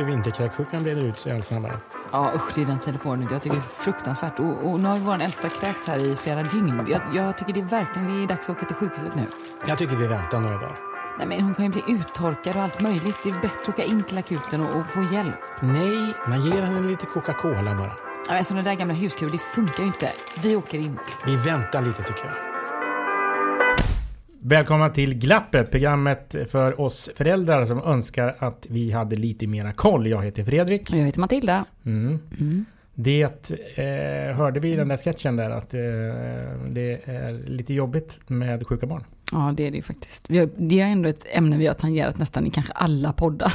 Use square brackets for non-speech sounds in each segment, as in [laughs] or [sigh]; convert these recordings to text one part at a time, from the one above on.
Att vinterkräksjukan breder ut sig allt snabbare. Ja usch, det är den tiden på året. Jag tycker det är fruktansvärt. Och, och nu har vår äldsta kräkts här i flera dygn. Jag, jag tycker det är verkligen det är dags att åka till sjukhuset nu. Jag tycker vi väntar några dagar. Nej, men hon kan ju bli uttorkad och allt möjligt. Det är bättre att åka in till akuten och, och få hjälp. Nej, man ger henne lite Coca-Cola bara. Ja, men sådana där gamla huskur, det funkar ju inte. Vi åker in. Vi väntar lite tycker jag. Välkomna till Glappet, programmet för oss föräldrar som önskar att vi hade lite mera koll. Jag heter Fredrik. Jag heter Matilda. Mm. Mm. Det eh, hörde vi i den där sketchen där att eh, det är lite jobbigt med sjuka barn. Ja, det är det ju faktiskt. Har, det är ändå ett ämne vi har tangerat nästan i kanske alla poddar.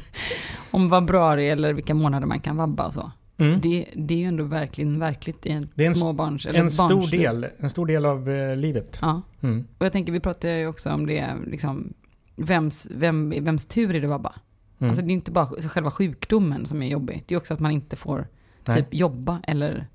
[laughs] Om februari eller vilka månader man kan vabba och så. Mm. Det, det är ju ändå verkligen verkligt i en, Det är en, småbarns eller en, stor del, en stor del av eh, livet. Ja, Mm. och jag tänker vi pratar ju också om det, liksom, vems, vem, vems tur är det att vabba? Mm. Alltså det är inte bara själva sjukdomen som är jobbig. Det är också att man inte får Nej. typ jobba eller...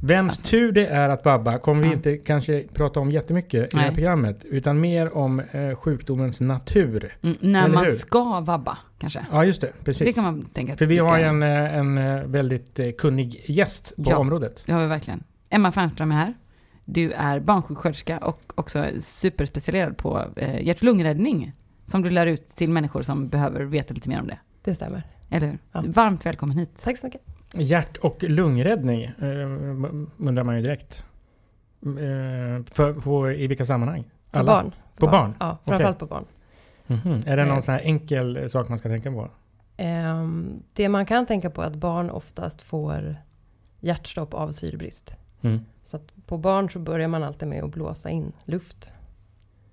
Vems Alltså. tur det är att vabba kommer vi inte kanske prata om jättemycket i det här Nej. programmet. Utan mer om eh, sjukdomens natur. Mm, när man hur? ska vabba kanske. Ja, just det. Precis. Det kan man tänka För vi ska har ju en, eh, en eh, väldigt eh, kunnig gäst på Ja. området. Det har vi verkligen. Emma Fernström är här. Du är barnsjuksköterska och också superspecialiserad på eh, hjärt och lungräddning. Som du lär ut till människor som behöver veta lite mer om det. Det stämmer. Eller hur? Ja. Varmt välkommen hit. Tack så mycket. Hjärt och lungräddning eh, undrar man ju direkt. Eh, för, på, I vilka sammanhang? På Alla? barn. På barn? Ja, Okej. framförallt på barn. Mhm. Är det någon Eh. sån här enkel sak man ska tänka på? Ehm, det man kan tänka på är att barn oftast får hjärtstopp av syrebrist. Mm. Så att på barn så börjar man alltid med att blåsa in luft.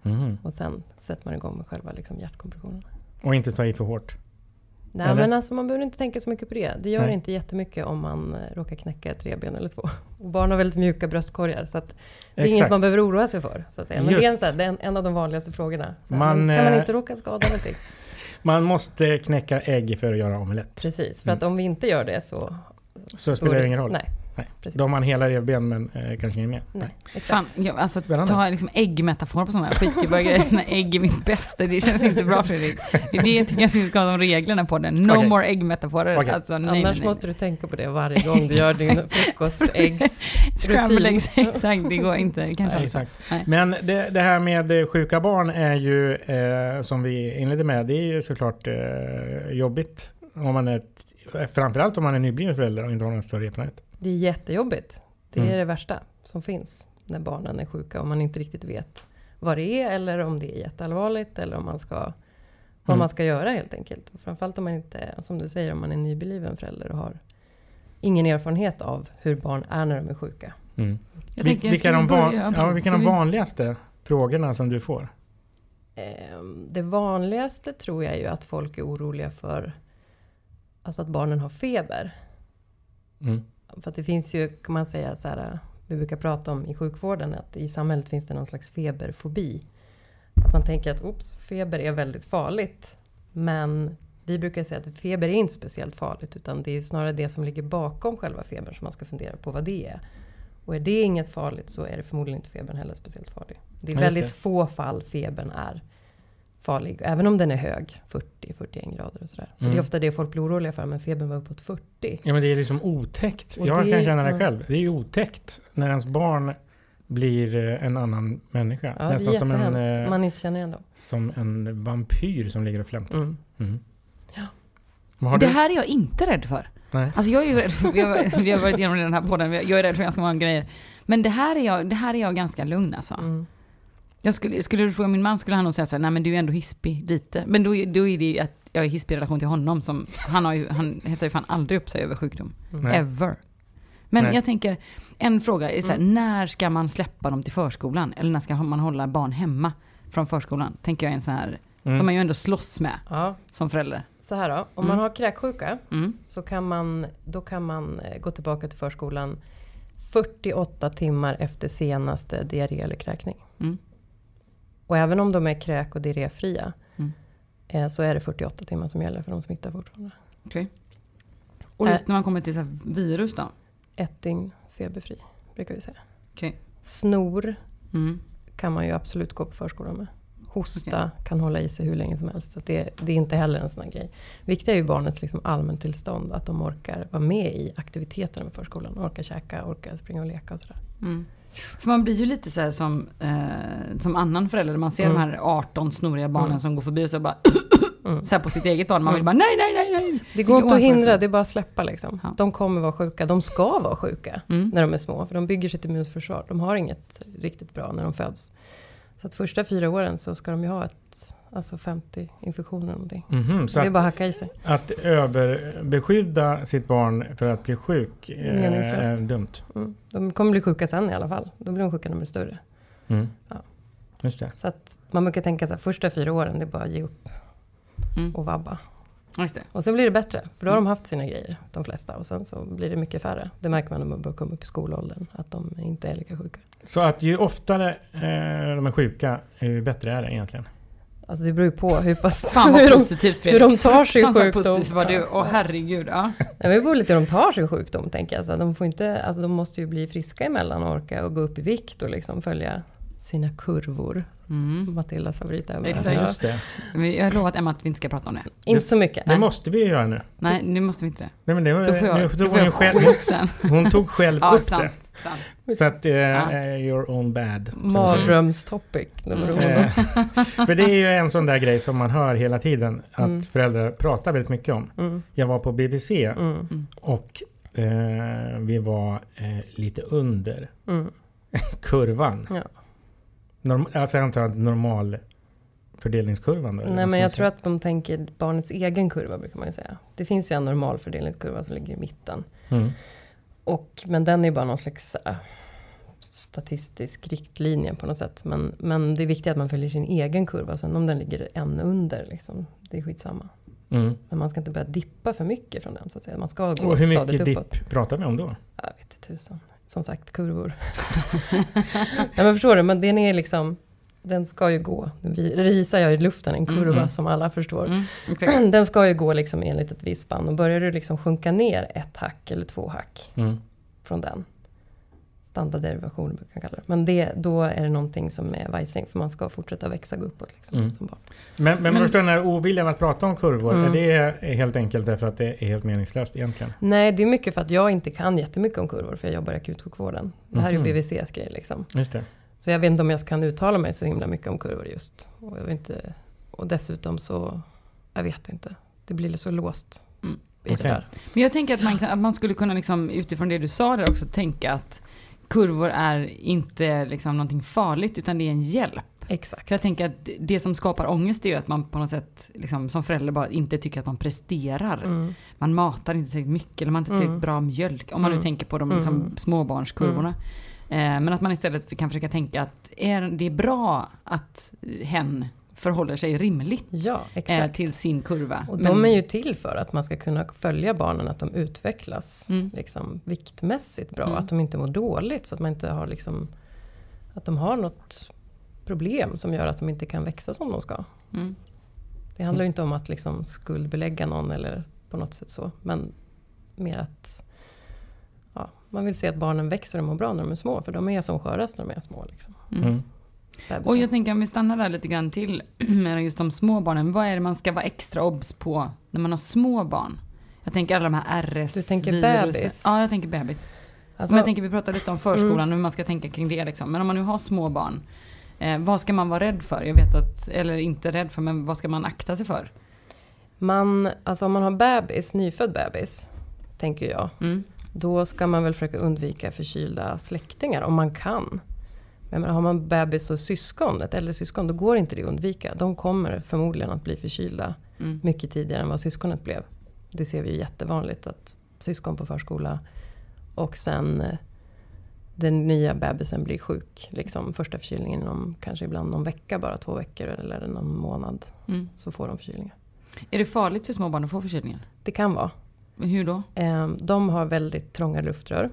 Mhm. Och sen sätter man igång med själva liksom hjärtkompressionen. Och inte ta i för hårt. Nej Eller? men alltså man behöver inte tänka så mycket på det. Det gör Nej. inte jättemycket om man eh, råkar knäcka ett revben eller två. [laughs] Och barn har väldigt mjuka bröstkorgar. Så att det är inget Exakt. man behöver oroa sig för. Så att säga. Men Just. det är en, en av de vanligaste frågorna. Så Man, kan man eh, inte råka skada någonting? [laughs] Man måste knäcka ägg för att göra omelett. Precis, för att om vi inte gör det så... Så spelar det ingen roll. Nej, Nej. precis. Då har man hela revben men eh, kanske ingen mer. Nej. Fan, jag, alltså ta liksom äggmetafor på sådana här skitjobbiga grejer. [laughs] Ägg är mitt bästa, det känns inte bra Fredrik. [laughs] Det är det jag jag ska ha de reglerna på den. No Okej. more äggmetaforer. Okej. Alltså, nej, Annars nej, nej. måste du tänka på det varje gång du gör din [laughs] frukostäggs... Scrambled rutin. eggs, exakt. Det går inte. Det kan inte Nej. Men det, det här med sjuka barn är ju, eh, som vi inledde med, det är ju såklart eh, jobbigt. Om man är, framförallt om man är nybliven förälder och inte har någon större erfarenhet. Det är jättejobbigt. Det är Mm. det värsta som finns när barnen är sjuka och man inte riktigt vet vad det är eller om det är jätteallvarligt eller om man ska, vad Mm. man ska göra helt enkelt. Och framförallt om man inte, som du säger, om man är nybliven förälder och har ingen erfarenhet av hur barn är när de är sjuka. Mm. Jag Vil- tänker, vilka de, van, börja? ja, vilka de vi- vanligaste frågorna som du får? Ehm, Det vanligaste tror jag är ju att folk är oroliga för alltså att barnen har feber. Mm. För att det finns ju, kan man säga så här, vi brukar prata om i sjukvården att i samhället finns det någon slags feberfobi. Att man tänker att oops, feber är väldigt farligt. Men vi brukar säga att feber är inte speciellt farligt utan det är snarare det som ligger bakom själva febern som man ska fundera på vad det är. Och är det inget farligt så är det förmodligen inte febern heller speciellt farlig. Det är Ja, väldigt det. få fall febern är farlig. Även om den är hög, 40-41 grader och sådär. För Mm. Det är ofta det folk blir oroliga för, men febern var uppåt 40. Ja men det är liksom otäckt. Och jag det- kan känna det ja. själv. Det är ju otäckt när ens barn blir eh, en annan människa. Ja, Nästan som en, eh, Man inte känner igen dem. som en vampyr som ligger och flämtar. Mm. Mm. Ja. Det du? här är jag inte rädd för. Nej. Alltså jag är ju rädd, för- vi har, vi har varit igenom den här podden, jag är rädd för ganska många grejer. Men det här är jag, det här är jag ganska lugn alltså. Mm. Jag skulle, skulle du fråga min man skulle han nog säga så här, nej men du är ändå hispig lite. Men då, är- då är det ju att jag är hispig i relation till honom som, han har ju, han hetsar ju fan aldrig upp sig över sjukdom. Nej. Ever. Men Nej. jag tänker, en fråga är så här, när ska man släppa dem till förskolan? Eller när ska man hålla barn hemma från förskolan? Tänker jag är en sån här, Mm. som man ju ändå slåss med Ja, som förälder. så här då. Om Mm. man har kräksjuka Mm. så kan man, då kan man eh, gå tillbaka till förskolan 48 timmar efter senaste diarré eller kräkning. Mm. Och även om de är kräk och diarréfria Mm. eh, så är det 48 timmar som gäller för de smittar fortfarande. Okej. Och just när man kommer till så här virus då? Ett dygn feberfri, brukar vi säga. Okej. Snor Mm. kan man ju absolut gå på förskolan med. Hosta kan hålla i sig hur länge som helst. Så det, det är inte heller en sån här grej. Viktigt är ju barnets liksom allmäntillstånd. Att de orkar vara med i aktiviteterna med förskolan. Orkar käka, orkar springa och leka och sådär. Mm. För man blir ju lite så här som, eh, som annan förälder. Man ser Mm. de här 18 snoriga barnen Mm. som går förbi och så bara Mm. så på sitt eget barn. Man vill Mm. bara nej, nej, nej, nej. Det går inte att hindra, det är bara att släppa liksom. Ja. De kommer vara sjuka, de ska vara sjuka Mm. när de är små. För de bygger sitt immunförsvar. De har inget riktigt bra när de föds. Så att första fyra åren så ska de ju ha ett, alltså 50 infektioner eller någonting. Mhm, så det är att, bara att hacka i sig. att överbeskydda sitt barn för att bli sjuk eh, Meningslöst. är dumt. Mm. De kommer bli sjuka sen i alla fall. Då blir de sjuka när de är större. Mm. Ja. Just det. Så att man brukar tänka så här, första fyra åren, det är bara att ge upp Mm. och vabba. Just det. Och sen blir det bättre, för då har de haft sina grejer, de flesta. Och sen så blir det mycket färre. Det märker man när man börjar komma upp i skolåldern, att de inte är lika sjuka. Så att ju oftare eh, de är sjuka, ju bättre är det egentligen. Alltså det beror ju på hur pass... Fan hur, vad de, positivt hur de tar sin sjukdom. positivt var du. Åh herregud. Ja. Nej, men det beror lite hur de tar sin sjukdom, tänker jag. Så de, får inte, alltså de måste ju bli friska emellan och orka och gå upp i vikt och liksom följa sina kurvor. Mm. Matildas favoritämne. Exakt. Ja. Just det. Men Jag har lovat Emma att vi inte ska prata om det. Inte så mycket. Det måste vi ju göra nu. Nej, nu måste vi inte det. Nej, men det, var- Då får jag, nu då tog får hon, jag själv, skit sen. hon tog själv Ja, upp sant. det. Så att eh, Ja. eh, your own bad. Mardrömstopic. nummer Mm. Eh, För det är ju en sån där grej som man hör hela tiden att Mm. föräldrar pratar väldigt mycket om. Mm. Jag var på BBC Mm. och eh, vi var eh, lite under Mm. kurvan. Ja. Norm, alltså jag antar att normal fördelningskurvan då? Nej men jag tror att de tänker barnets egen kurva brukar man ju säga. Det finns ju en normal fördelningskurva som ligger i mitten. Mm. Och, men den är bara någon slags äh, statistisk riktlinje på något sätt. Men, men det är viktigt att man följer sin egen kurva. Sen om den ligger en under, liksom, det är skitsamma. Mm. Men man ska inte börja dippa för mycket från den så att säga. Man ska gå Och hur stadigt mycket uppåt. dipp pratar vi om då? Jag vet inte tusan. Som sagt, kurvor. [laughs] ja, men förstår du, men den är liksom... Den ska ju gå. Vi risar jag i luften, en kurva Mhm. som alla förstår. Mm, exakt. [clears throat] Den ska ju gå liksom enligt ett visst spann. Och börjar du liksom sjunka ner ett hack eller två hack Mm. från den. Standardderivation brukar man kalla det. Men det, då är det någonting som är vajsing. För man ska fortsätta växa uppåt liksom, Mm. som barn. Men, men, Men- förstår den här oviljan att prata om kurvor, Mm. är det helt enkelt därför att det är helt meningslöst egentligen? Nej, det är mycket för att jag inte kan jättemycket om kurvor. För jag jobbar i akutsjukvården. Det här är ju Mhm. BVCs grej liksom. Just det. Så jag vet inte om jag kan uttala mig så himla mycket om kurvor just. Och, jag vet inte, och dessutom så, jag vet inte. Det blir så låst Mm. i Okej. det där. Men jag tänker att man, att man skulle kunna liksom, utifrån det du sa där också tänka att kurvor är inte liksom någonting farligt utan det är en hjälp. Exakt. För jag tänker att det som skapar ångest är ju att man på något sätt liksom, som förälder bara inte tycker att man presterar. Mm. Man matar inte tillräckligt mycket eller man har inte tillräckligt Mm. bra mjölk. Om man nu Mm. tänker på de liksom, Mm. småbarnskurvorna. Eh, men att man istället kan försöka tänka att är, det är bra att hen förhåller sig rimligt Ja, eh, till sin kurva. Och Men- de är ju till för att man ska kunna följa barnen, att de utvecklas Mm. liksom, viktmässigt bra. Mm. Att de inte mår dåligt, så att man inte har liksom, att de har något problem som gör att de inte kan växa som de ska. Mm. Det handlar ju inte om att liksom skuldbelägga någon eller på något sätt så. Men mer att ja, man vill se att barnen växer och mår bra när de är små. För de är som skörast när de är små. Liksom. Mm. Bebisar. Och jag tänker om vi stannar där lite grann till [clears throat] med just de små barnen. Vad är det man ska vara extra obs på när man har små barn? Jag tänker alla de här RS Du tänker bebis? Ja, jag tänker bebis. Alltså, Men jag tänker vi pratar lite om förskolan Mm. och hur man ska tänka kring det. Liksom. Men om man nu har små barn, eh, vad ska man vara rädd för? Jag vet att, eller inte rädd för, men vad ska man akta sig för? man, alltså om man har bebis, nyfödd bebis, tänker jag. Mm. Då ska man väl försöka undvika förkylda släktingar om man kan. Men har man bebis och syskon, ett äldre syskon, då går inte det att undvika. De kommer förmodligen att bli förkylda Mm. mycket tidigare än vad syskonet blev. Det ser vi ju jättevanligt att syskon på förskola och sen eh, den nya bebisen blir sjuk. Liksom första förkylningen inom kanske ibland någon vecka, bara två veckor eller någon månad. Mm. Så får de förkylningar. Är det farligt för små barn att få förkylningar? Det kan vara. Hur då? Eh, De har väldigt trånga luftrör.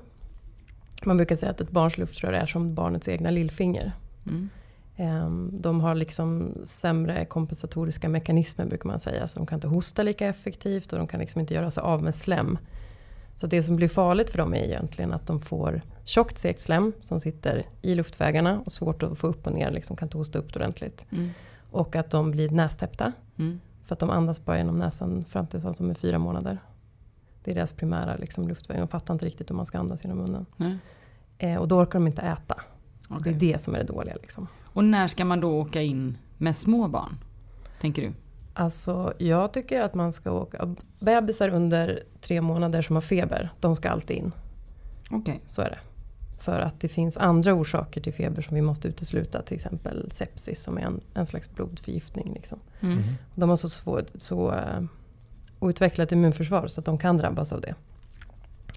Man brukar säga att ett barns luftrör är som barnets egna lillfinger. Mm. Eh, De har liksom sämre kompensatoriska mekanismer brukar man säga. Så de kan inte hosta lika effektivt och de kan liksom inte göra sig av med slem. Så det som blir farligt för dem är egentligen att de får tjockt segt slem som sitter i luftvägarna och svårt att få upp och ner, liksom kan inte hosta upp ordentligt. Mm. Och att de blir nästäppta. Mm. För att de andas bara genom näsan fram tills att de är fyra månader. Det är deras primära liksom, luftväg. De fattar inte riktigt hur man ska andas genom munnen. Nej. Eh, och då orkar de inte äta. Okej. Det är det som är det dåliga. Liksom. Och när ska man då åka in med små barn? Tänker du? Alltså, jag tycker att man ska åka... Bebisar under tre månader som har feber, de ska alltid in. Okej. Så är det. För att det finns andra orsaker till feber som vi måste utesluta. Till exempel sepsis som är en, en slags blodförgiftning. Liksom. Mm. De har så, svårt, så uh, outvecklat immunförsvar så att de kan drabbas av det.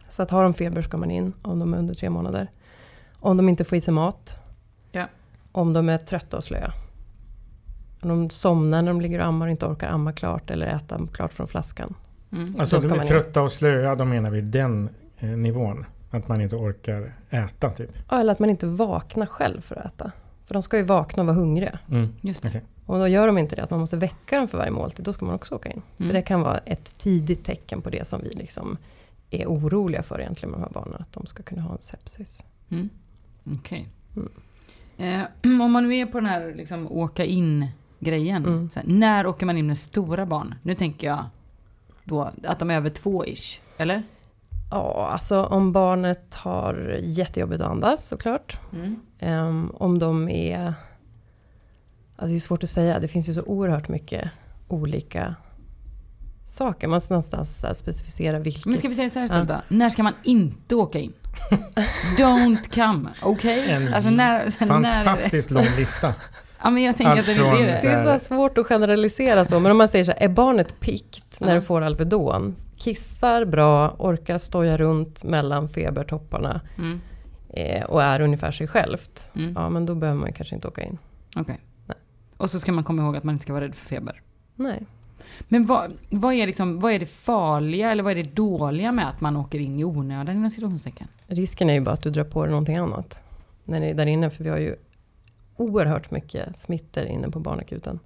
Så att har de feber ska man in om de är under tre månader. Om de inte får i sig mat. Ja. Om de är trötta och slöa. Om de somnar när de ligger och ammar och inte orkar amma klart eller äta klart från flaskan. Mm. Alltså de är trötta och slöa, då menar vi den eh, nivån. Att man inte orkar äta typ. Ja, Eller att man inte vaknar själv för att äta. För de ska ju vakna och vara hungriga. Mm. Just det. Okej. Och då gör de inte det, att man måste väcka dem för varje måltid. Då ska man också åka in. Mm. För det kan vara ett tidigt tecken på det som vi liksom är oroliga för egentligen med de här barnen. Att de ska kunna ha en sepsis. Mm. Okej. Mm. Eh, [clears throat] om man nu är på den här liksom, åka in grejen. Mm. När åker man in med stora barn? Nu tänker jag då att de är över två ish. Eller? Ja, alltså om barnet har jättejobbigt att andas såklart. Mm. Ehm, om de är... Alltså det är svårt att säga, det finns ju så oerhört mycket olika saker. Man måste någonstans specificera vilket. Men ska vi säga så här istället då? När ska man inte åka in? [laughs] Don't come, okej? En Alltså när, så här, när? Fantastiskt lång lista. [laughs] Ja men jag tänker Allt att det är Det det. så är så här svårt att generalisera så, men om man säger så här, är barnet pikt när Ja. det får Alvedon? Kissar bra, orkar stoja runt mellan febertopparna Mm. eh, och är ungefär sig självt. Mm. Ja, men då behöver man kanske inte åka in. Okej. Nej. Och så ska man komma ihåg att man inte ska vara rädd för feber. Nej. Men vad, vad, är liksom, vad är det farliga eller vad är det dåliga med att man åker in i onödan inom situationstecken? Risken är ju bara att du drar på dig någonting annat. När ni är där inne, för vi har ju oerhört mycket smittor inne på barnakuten.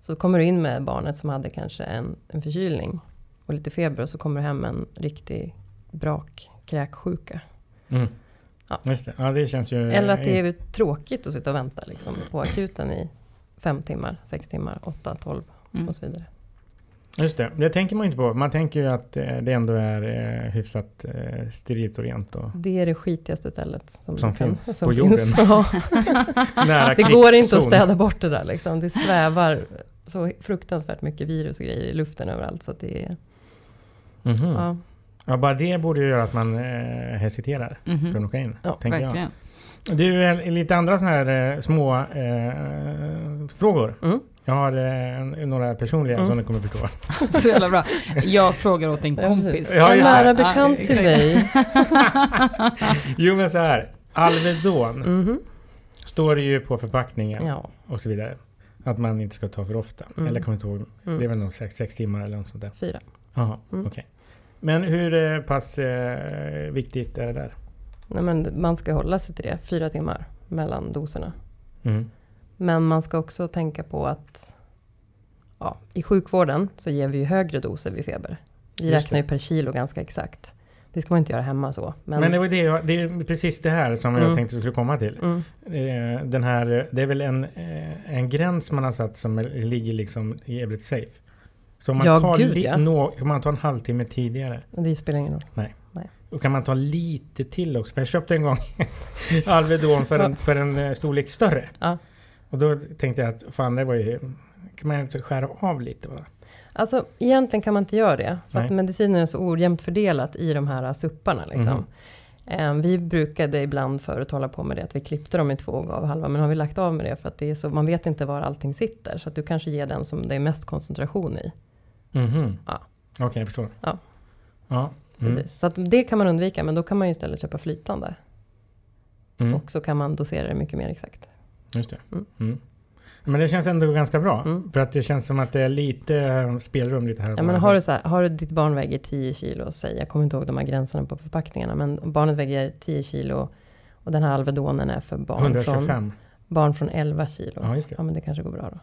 Så kommer du in med barnet som hade kanske en, en förkylning och lite feber och så kommer du hem med en riktig brak kräksjuka. Mm. Ja. Just det. Ja, det känns ju... Eller att det är tråkigt att sitta och vänta liksom, på akuten i fem timmar, sex timmar, åtta, tolv Mm. och så vidare. Just det. Det tänker man inte på. Man tänker ju att eh, det ändå är eh, hyfsat eh, sterilt och rent. Och Det är det skitigaste stället som, Som kan, finns som på finns. jorden. [laughs] Ja. [laughs] nära Det går inte att städa bort det där liksom. Det svävar så fruktansvärt mycket virus och grejer i luften överallt. Så att det är, Mhm. ja. Ja, bara det borde ju göra att man eh, hesiterar Mhm. för att åka in. Ja, tänker jag. Verkligen. Det en- lite andra sådana här eh, små eh, frågor. Mm. Jag har eh, några personliga Mm. som ni kommer förstå. [laughs] Så jävla bra. Jag frågar åt en kompis. Ja, en nära bekant till mig. [laughs] Jo men så här. Alvedon Mhm. står det ju på förpackningen Ja. och så vidare. Att man inte ska ta för ofta. Mm. Eller kommer inte ihåg. Det är Mm. väl nog sex, sex timmar eller något sånt där. Fyra. Jaha, Mm. okej. Men hur eh, pass eh, viktigt är det där? Nej, men man ska hålla sig till det. Fyra timmar mellan doserna. Mm. Men man ska också tänka på att ja, i sjukvården så ger vi ju högre doser vid feber. Vi Just räknar det. ju per kilo ganska exakt. Det ska man inte göra hemma så. Men, Men det var det, jag, det är precis det här som jag Mm. tänkte skulle komma till. mm, Eh, Den här, det är väl en, eh, en gräns man har satt som ligger liksom jävligt safe. Så om man, Ja, tar gud, ja. nå- om man tar en halvtimme tidigare. det spelar ingen roll. Då kan man ta lite till också. För jag köpte en gång [laughs] Alvedon för en, för en eh, storlek större. Ja. Och då tänkte jag att fan det var ju... Kan man inte skära av lite bara? Alltså egentligen kan man inte göra det. För att Nej. medicinen är så ojämnt fördelat i de här supparna. Liksom. Eh, Vi brukade ibland förut hålla på med det, att vi klippte dem i två och gav halva. Men har vi lagt av med det för att det är så, man vet inte var allting sitter. Så att du kanske ger den som det är mest koncentration i. Mhm. Ja. Okej, jag förstår. Ja. Ja. Mm. Så det kan man undvika, men då kan man ju istället köpa flytande. Mm. Och så kan man dosera det mycket mer exakt. Just det. Mm. Mm. Men det känns ändå ganska bra. Mm. För att det känns som att det är lite eh, spelrum lite här. Ja, men har, du så här, har du ditt barn väger 10 kilo, säg, jag kommer inte ihåg de här gränserna på förpackningarna, men barnet väger 10 kilo och den här Alvedonen är för barn från, 125. barn från 11 kilo. Ja, just det. Ja, men det kanske går bra då.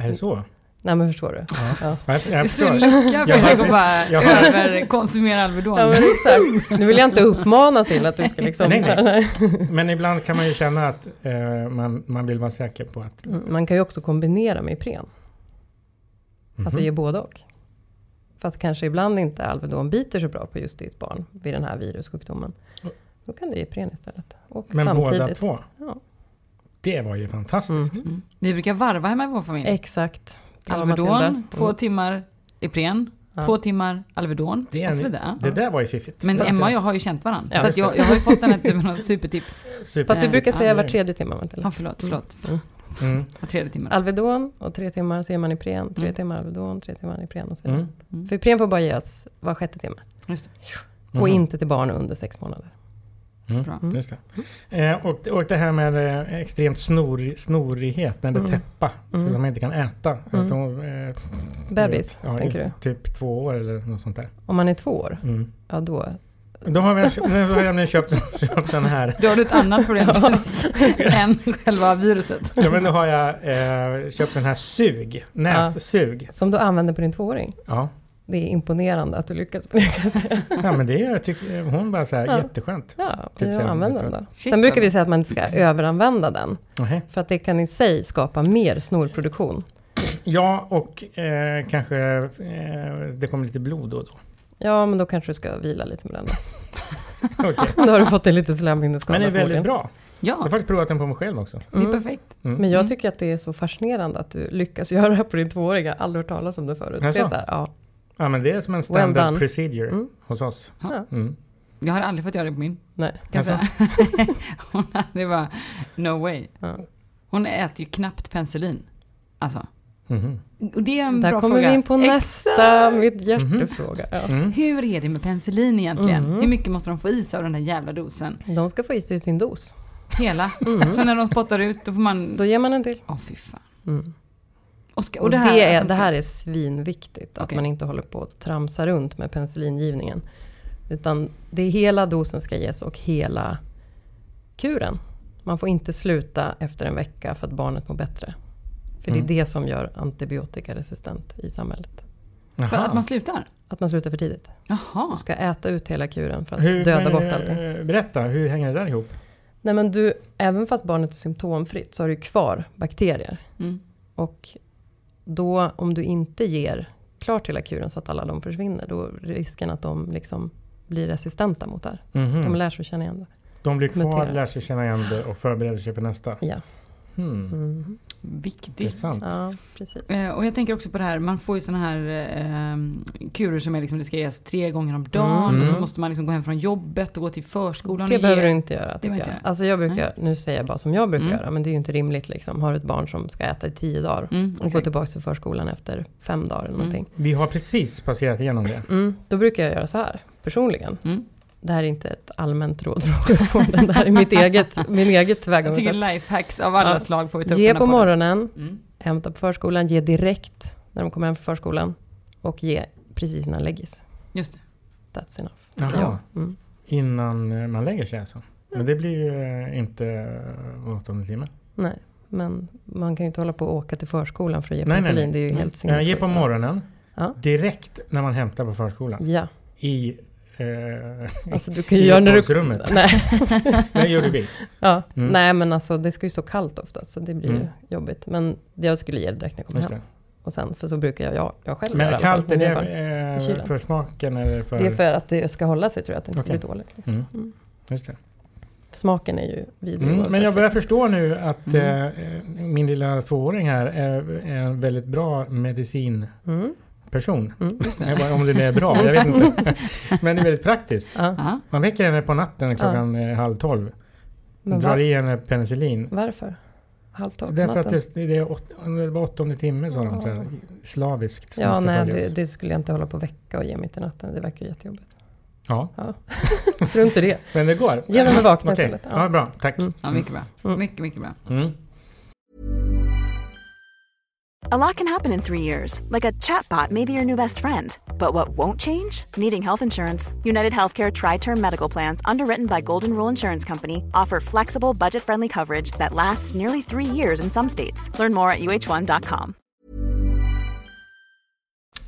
Är det så? Nej, men förstår du? Ja. Ja. Jag, jag förstår. lycka Fredrik och precis- bara jag [laughs] har- överkonsumera Alvedon. Ja, men exakt. Nu vill jag inte uppmana till att du ska liksom... Nej, nej. nej. Men ibland kan man ju känna att eh, man, man vill vara säker på att... Mm, Man kan ju också kombinera med Ipren. Alltså Mhm. ge både och. För att kanske ibland inte Alvedon biter så bra på just ditt barn vid den här virussjukdomen. Då kan du ge Ipren istället. Och Men båda samtidigt. två? Ja. Det var ju fantastiskt. Mhm. Mm. Vi brukar varva hemma i vår familj. Exakt. Alvedon, två Mm. timmar Ipren, Ja. två timmar Alvedon Det en-. Det där var ju fiffigt. Men Emma och jag har ju känt varandra. Ja, så jag, jag har ju fått den här typen av supertips. Super. Fast vi brukar säga det var tredje timme Matilda. Ja, förlåt, förlåt. Mm. Mm. Tredje timme. Alvedon och tre timmar ser man Ipren. Tre Mm. timmar Alvedon, tre timmar Ipren och så vidare. Mm. Mm. För Ipren får bara ges var sjätte timme. Just det. Och Mhm. inte till barn under sex månader. Mm. Bra. Mm. Just det. Eh, och, och det här med eh, extremt snor, snorighet när det Mm. täppa. Mm. Som man inte kan äta. Mm. Alltså, eh, Bebis, ja, tänker i du? Typ två år eller något sånt där. Om man är två år, Mm. ja då... Då har, vi, nu har jag nu köpt, köpt den här. Då har du ett annat problem [laughs] än själva viruset. Ja, men då har jag eh, köpt den här sug. Nässug. Som du använder på din tvååring. Ja. Det är imponerande att du lyckas med det jag ja, men det är, jag tycker, hon bara så här, Ja. jätteskönt. Ja, Typ typ så här, använd vet den då. Sen brukar vi säga att man inte ska [clears throat] överanvända den. Nähä. För att det kan i sig skapa mer snorproduktion. Ja, och eh, kanske eh, det kommer lite blod då och då. Ja, men då kanske du ska vila lite med den. Då, [laughs] Okej. [laughs] då har du fått en lite slemhinneskada. Men det är väldigt bra. Jag Ja, har faktiskt provat den på mig själv också. det är Mm. perfekt. Mm. Men jag Mm. tycker att det är så fascinerande att du lyckas göra det här på din tvååring. Jag har aldrig hört talas om det förut. Det är så här, ja. Ja, men det är som en Well standard done. procedure Mm. hos oss. Ja. Mm. Jag har aldrig fått göra det på min. Nej. Alltså? [laughs] Hon, det var no way. Ja. Hon äter ju knappt penicillin. Alltså. Mhm. Och det är en Där bra kommer fråga. vi in på Exakt. nästa, mitt hjärtefråga. Ja. Mm. Hur är det med penicillin egentligen? Mm. Hur mycket måste de få i sig av den där jävla dosen? De ska få i sig sin dos. Hela? Mm. Så när de spottar ut, då får man... Då ger man en till. Åh fy fan. Mm. Och, ska, Och, och det, det, här, är, det här är svinviktigt, att Okej. man inte håller på att tramsa runt med penicillingivningen. Utan det är hela dosen ska ges och hela kuren. Man får inte sluta efter en vecka för att barnet mår bättre. För Mm. det är det som gör antibiotikaresistent i samhället. För att man slutar? Att man slutar för tidigt. Jaha. Du ska äta ut hela kuren för att Hur, döda men, bort eh, allting. Berätta, hur hänger det där ihop? Nej men du, även fast barnet är symptomfritt så har du kvar bakterier. Mm. Och då om du inte ger klart hela kuren så att alla de försvinner, då är risken att de liksom blir resistenta mot det här. Mhm. De lär sig känna igen det. De blir kvar, muterar. lär sig känna igen det och förbereder sig för nästa. Ja. Hmm. Mm. Viktigt. Intressant. ja, precis. Eh, och jag tänker också på det här, man får ju sådana här eh, kurer som är liksom, det ska ges tre gånger om dagen. Mm. Och så måste man liksom gå hem från jobbet och gå till förskolan Det och behöver ge. du inte göra, behöver jag. inte. Alltså jag brukar, nu säger jag bara som jag brukar Mm. göra, men det är ju inte rimligt liksom. Har du ett barn som ska äta i tio dagar Mm, och gå tillbaka till förskolan efter fem dagar eller Mm. någonting. Vi har precis passerat igenom det. Mm, då brukar jag göra så här, personligen. Det här är inte ett allmänt råd från sjukvården, det här är mitt eget, min eget Jag tycker tillvägagångssätt. lifehacks av alla Ja. slag får vi ta Ge på podden. morgonen, Mm. hämta på förskolan, ge direkt när de kommer hem från förskolan och ge precis innan läggis. Just det. That's enough. Jaha. Ja. Mm. Innan man lägger sig alltså. Men det blir ju eh, inte eh, åttonde timme. Nej, men man kan ju inte hålla på och åka till förskolan för att ge Nej, nej, penicillin. nej. Det är ju Nej. helt sinnessjukt. Ge på morgonen. Ja. Direkt när man hämtar på förskolan. Ja, I Alltså du kan ju I göra när du... [laughs] Nej. [laughs] det gjorde vi. Ja. Mm. Nej men alltså det ska ju stå kallt ofta så det blir Mm. jobbigt. Men jag skulle ge det direkt när jag kommer hem. Och sen, för så brukar jag, jag, jag själv göra Men alla fall kallt, är det eh, kylen. för smaken eller för... Det är för att det ska hålla sig tror jag, att det inte Okej. ska bli dåligt. Liksom. Mm. Mm. Just det. Smaken är ju vidrig Mm, men jag börjar liksom. förstå nu att Mm. eh, min lilla tvååring här är, en väldigt bra medicinperson. Mm. Mm. Just Jag det. bara, om det nu är bra, jag vet inte. [laughs] Men det är väldigt praktiskt. Ja. Ja. Man väcker henne på natten klockan eh, halv tolv. Men drar var, i henne penicillin. varför? Halv tolv på Därför att det, det är åt, det var åttonde timme sa de. Ja. slaviskt. Ja, nej, det, det skulle jag inte hålla på och väcka och ge mitt i natten. Det verkar jättejobbigt. Ja, [laughs] Strunt i det. men det går. Ge dem en vakna Okej, istället. ja. bra. Tack. Mm. ja, mycket bra. Mm. Mycket, mycket bra. Mm. A lot can happen in three years, like a chatbot may be your new best friend. But what won't change? Needing health insurance. United Healthcare Tri Term Medical Plans, underwritten by Golden Rule Insurance Company, offer flexible, budget friendly coverage that lasts nearly three years in some states. Learn more at uh1.com.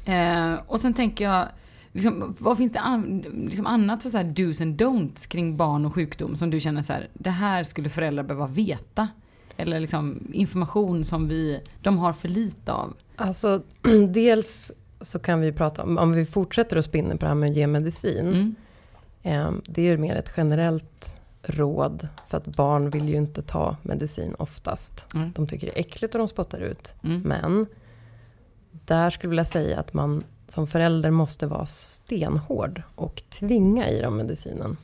Eh, och sen tänker jag, liksom, vad finns det an, liksom annat för så här do's and don'ts kring barn och sjukdom som du känner så här, det här skulle föräldrar behöva veta? Eller liksom information som vi, de har för lite av? Alltså, [clears throat] dels så kan vi prata om, om vi fortsätter att spinna på det här med att ge medicin. Mm. Eh, det är ju mer ett generellt råd. För att barn vill ju inte ta medicin oftast. Mm. De tycker det är äckligt och de spottar ut. Mm. Men där skulle jag vilja säga att man som förälder måste vara stenhård och tvinga i dem medicinen.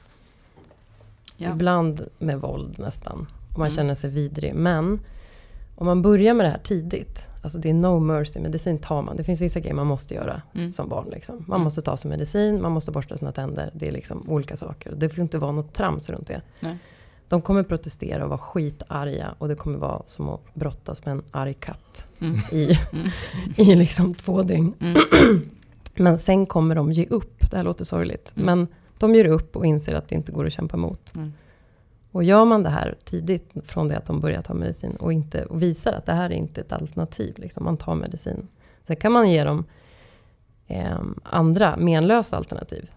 Ja. Ibland med våld nästan. Och man Mm. känner sig vidrig. Men om man börjar med det här tidigt. Alltså det är no mercy, medicin tar man. Det finns vissa grejer man måste göra Mm. som barn. Liksom. Man Mm. måste ta sig medicin, man måste borsta sina tänder. Det är liksom olika saker. Det får inte vara något trams runt det. Nej. De kommer protestera och vara skitarga. Och det kommer vara som att brottas med en arg katt. Mm. [laughs] I, Mm. [laughs] i liksom två dygn. Mm. [clears throat] Men sen kommer de ge upp. Det här låter sorgligt. Mm. Men de ger upp och inser att det inte går att kämpa emot. Mm. Och gör man det här tidigt från det att de börjar ta medicin och, inte, och visar att det här är inte ett alternativ. Liksom, man tar medicin. Sen kan man ge dem eh, andra menlösa alternativ.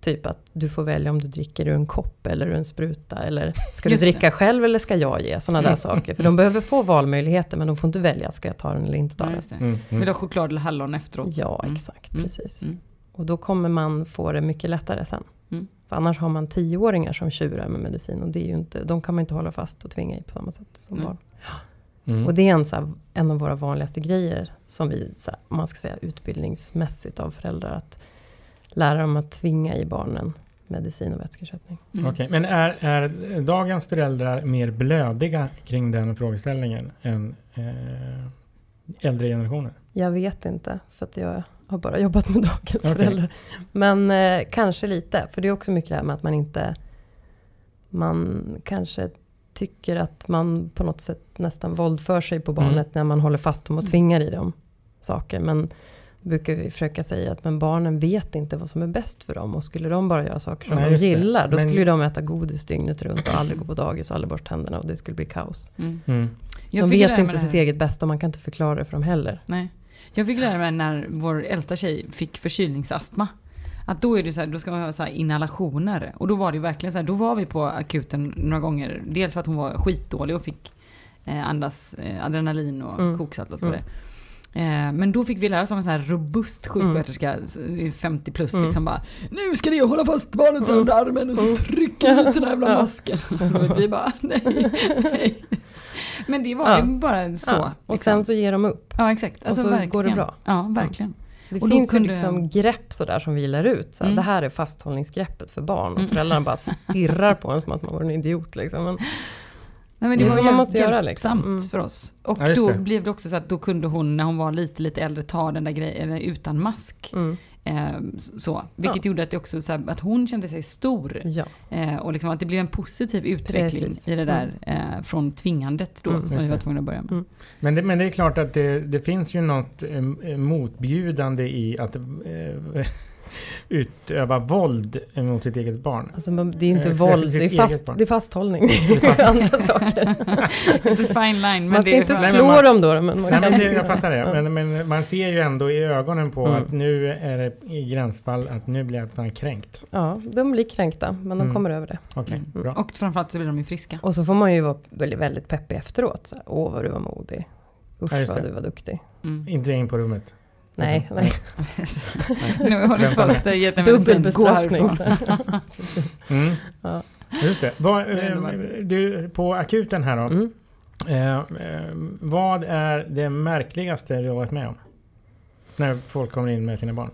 Typ att du får välja om du dricker ur en kopp eller ur en spruta. Eller ska du dricka själv eller ska jag ge? Sådana där saker. För de behöver få valmöjligheter men de får inte välja. Ska jag ta den eller inte ta den? det. Mm. Vill Mm. du ha choklad eller hallon efteråt? Ja, Mm. exakt. Mm. Precis. Mm. Och då kommer man få det mycket lättare sen. Mm. För annars har man tioåringar som tjurar med medicin. Och det är ju inte, de kan man inte hålla fast och tvinga i på samma sätt som Nej. barn. Mm. Och det är en, så här, en av våra vanligaste grejer som vi, så här, om man ska säga utbildningsmässigt av föräldrar. Att lära dem att tvinga i barnen medicin och vätskeersättning. Mm. Okej, men är, är dagens föräldrar mer blödiga kring den frågeställningen än eh, äldre generationer? Jag vet inte, för att jag har bara jobbat med dagens Okej. föräldrar. Men eh, kanske lite, för det är också mycket det här med att man inte... Man kanske tycker att man på något sätt nästan våldför sig på barnet Mm. när man håller fast dem och Mm. tvingar i dem saker. Men brukar vi försöka säga att men barnen vet inte vad som är bäst för dem. Och skulle de bara göra saker som Nej, de gillar, då Men- skulle ju de äta godis dygnet runt och aldrig gå på dagis och aldrig borsta tänderna och det skulle bli kaos. Mm. Mm. De vet inte sitt eget bästa och man kan inte förklara det för dem heller. Nej. Jag fick lära mig när vår äldsta tjej fick förkylningsastma. Att då är det så här, då ska man ha så inhalationer. Och då var det ju verkligen så här, då var vi på akuten några gånger. Dels för att hon var skitdålig och fick eh, andas eh, adrenalin och Mm. koksalt och Mm. det eh, Men då fick vi lära oss av en sån här robust sjuksköterska, så- 50 plus, Mm. liksom bara Nu ska ni hålla fast barnet här under armen och så Mm. trycker ni ut den här jävla masken. [laughs] Och vi bara nej, nej. Men det var ju bara så. Ja, och liksom. sen så ger de upp. Ja, exakt. Alltså, så går det verkligen. bra. Ja, verkligen. Det Och finns ju liksom grepp sådär som vi lär ut. Så Mm. Det här är fasthållningsgreppet för barn. Och Mm. föräldrarna bara [laughs] stirrar på en som att man var en idiot. Liksom. Men, Nej, men Det det, var så man måste göra, liksom. Mm. för oss. Och Ja, då det. blev det också så att då kunde hon, när hon var lite, lite äldre, ta den där grejen utan mask. mm, Eh, så. Vilket gjorde att, det också, så här, att hon kände sig stor. ja. Eh, och liksom att det blev en positiv utveckling Precis. i det där eh, från tvingandet då, Mm. som vi var tvungna att börja med. Mm. Men, det, men det är klart att det, det finns ju något eh, motbjudande i att eh, utöva våld mot sitt eget barn. Alltså, man- det är inte Eh, våld, det är, fast, det är fasthållning. är fast- Det är andra saker. [laughs] Fine line. Men Man ska inte slå man- dem då. Men man Nej, kan... men det, jag fattar det. Men, men man ser ju ändå i ögonen på Mm. att nu är det i gränsfall att nu blir fan kränkt. Ja, de blir kränkta, men de Mm. kommer över det. Okej, Mm. bra. Och framförallt så blir de ju friska. Och så får man ju vara väldigt, väldigt peppig efteråt. Åh, vad du var modig. Usch, Ja, vad du var duktig. Mm. Inte in på rummet. Nej, nej. [laughs] nu har du gett en Dubbel medicin, gå härifrån. [laughs] Mm. Ja. Just det. Ändå eh, du, på akuten här då. Mm. Eh, eh, vad är det märkligaste du har varit med om? När folk kommer in med sina barn.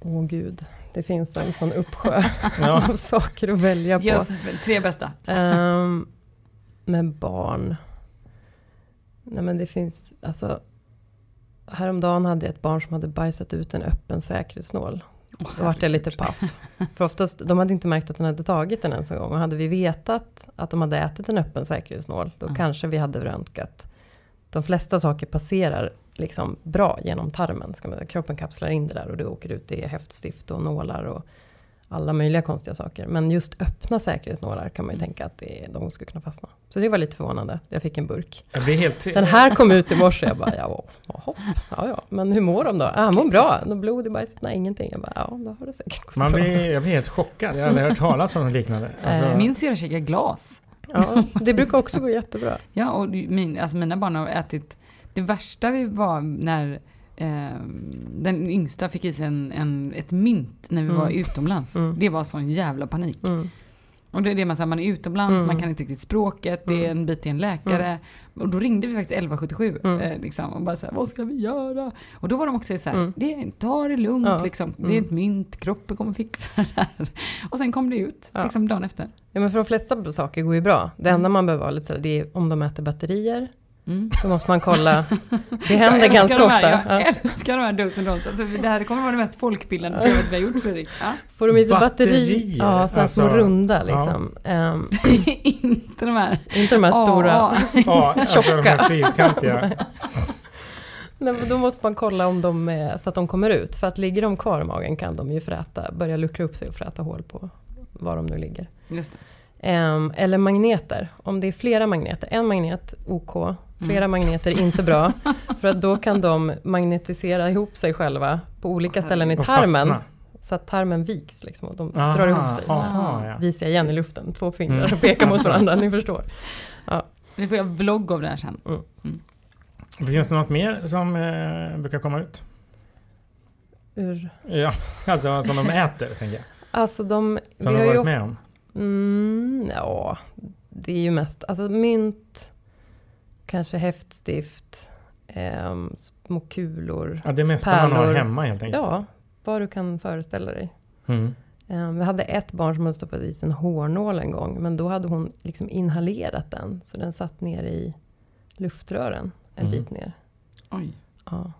Åh gud, det finns en sån uppsjö [laughs] Ja. av saker att välja på. Oss tre bästa. Ehm, med barn. Nej men det finns, alltså. Häromdagen hade jag ett barn som hade bajsat ut en öppen säkerhetsnål. Då vart jag lite paff. För oftast, de hade inte märkt att den hade tagit den ens en gång. Och hade vi vetat att de hade ätit en öppen säkerhetsnål, då Mm. kanske vi hade röntgat. De flesta saker passerar liksom bra genom tarmen. Ska man säga. Kroppen kapslar in det där och det åker ut. Är häftstift och nålar och alla möjliga konstiga saker. Men just öppna säkerhetsnålar kan man ju tänka att det, de skulle kunna fastna. Så det var lite förvånande. Jag fick en burk. Jag blir helt... Den här kom ut i morse. Jag bara, ja, ja, ja. Men hur mår de då? Ah, mår bra. Något blod i bajset? Nej, ingenting. Jag bara, ja, då har det säkert gått Man bra. blir, jag blir helt chockad. Jag har aldrig hört talas om något liknande. Alltså, Eh, Min syrra käkar glas. Ja, det brukar också gå jättebra. Ja, och min, alltså mina barn har ätit... Det värsta vi var när eh, den yngsta fick i sig en, en, ett mynt när vi Mm. var utomlands. Mm. Det var sån jävla panik. Mm. Och det är det man säger, man är utomlands, Mm. man kan inte riktigt språket, det är en bit till en läkare. Och då ringde vi faktiskt 1177 Mm. eh, liksom, och bara så här, vad ska vi göra? Och då var de också så här, Mm. det, ta det lugnt Ja. liksom. Det är Mm. ett mynt, kroppen kommer fixa det här. Och sen kom det ut, Ja. liksom dagen efter. Ja, men för de flesta saker går ju bra. Det enda man behöver vara lite sådär, det är om de äter batterier. Mm. Då måste man kolla. [laughs] Det händer ganska de här, ofta. Jag Ja. älskar de här dos and don'ts. Alltså, det här kommer vara det mest folkbildande programmet vi har gjort Fredrik. Ja. Får de i sig batteri? Batterier, Ja, sådana små alltså, runda liksom. Ehm, [laughs] inte de här inte de här stora. Ja, alltså de [laughs] Tjocka. här fyrkantiga. Nej, men då måste man kolla om de är, så att de kommer ut. För att ligger de kvar i magen kan de ju fräta, börja luckra upp sig och fräta hål på var de nu ligger. Just det. Ehm, eller magneter. Om det är flera magneter. En magnet, OK. Flera Mm. magneter, inte bra. [laughs] För att då kan de magnetisera ihop sig själva på olika ställen i tarmen. Så att tarmen viks liksom, och de Aha, drar ihop sig. Aha, ja. Visar jag igen i luften, två fingrar Mm. och pekar mot varandra, ni [laughs] förstår. Vi får göra vlogg av det här sen. Finns det något mer som eh, brukar komma ut? Ur, Ja, [laughs] alltså som de äter, tänker jag. alltså de... Som du har har ju varit of- med om. Mm, ja, det är ju mest alltså mynt, kanske häftstift, ehm, små kulor. Ja, det mesta man har Pärlor. hemma helt enkelt. Ja, vad du kan föreställa dig. Mm. Ehm, vi hade ett barn som hade stoppat i sig en hårnål en gång, men då hade hon liksom inhalerat den, så den satt ner i luftrören en Mm. bit ner. Oj. Ja.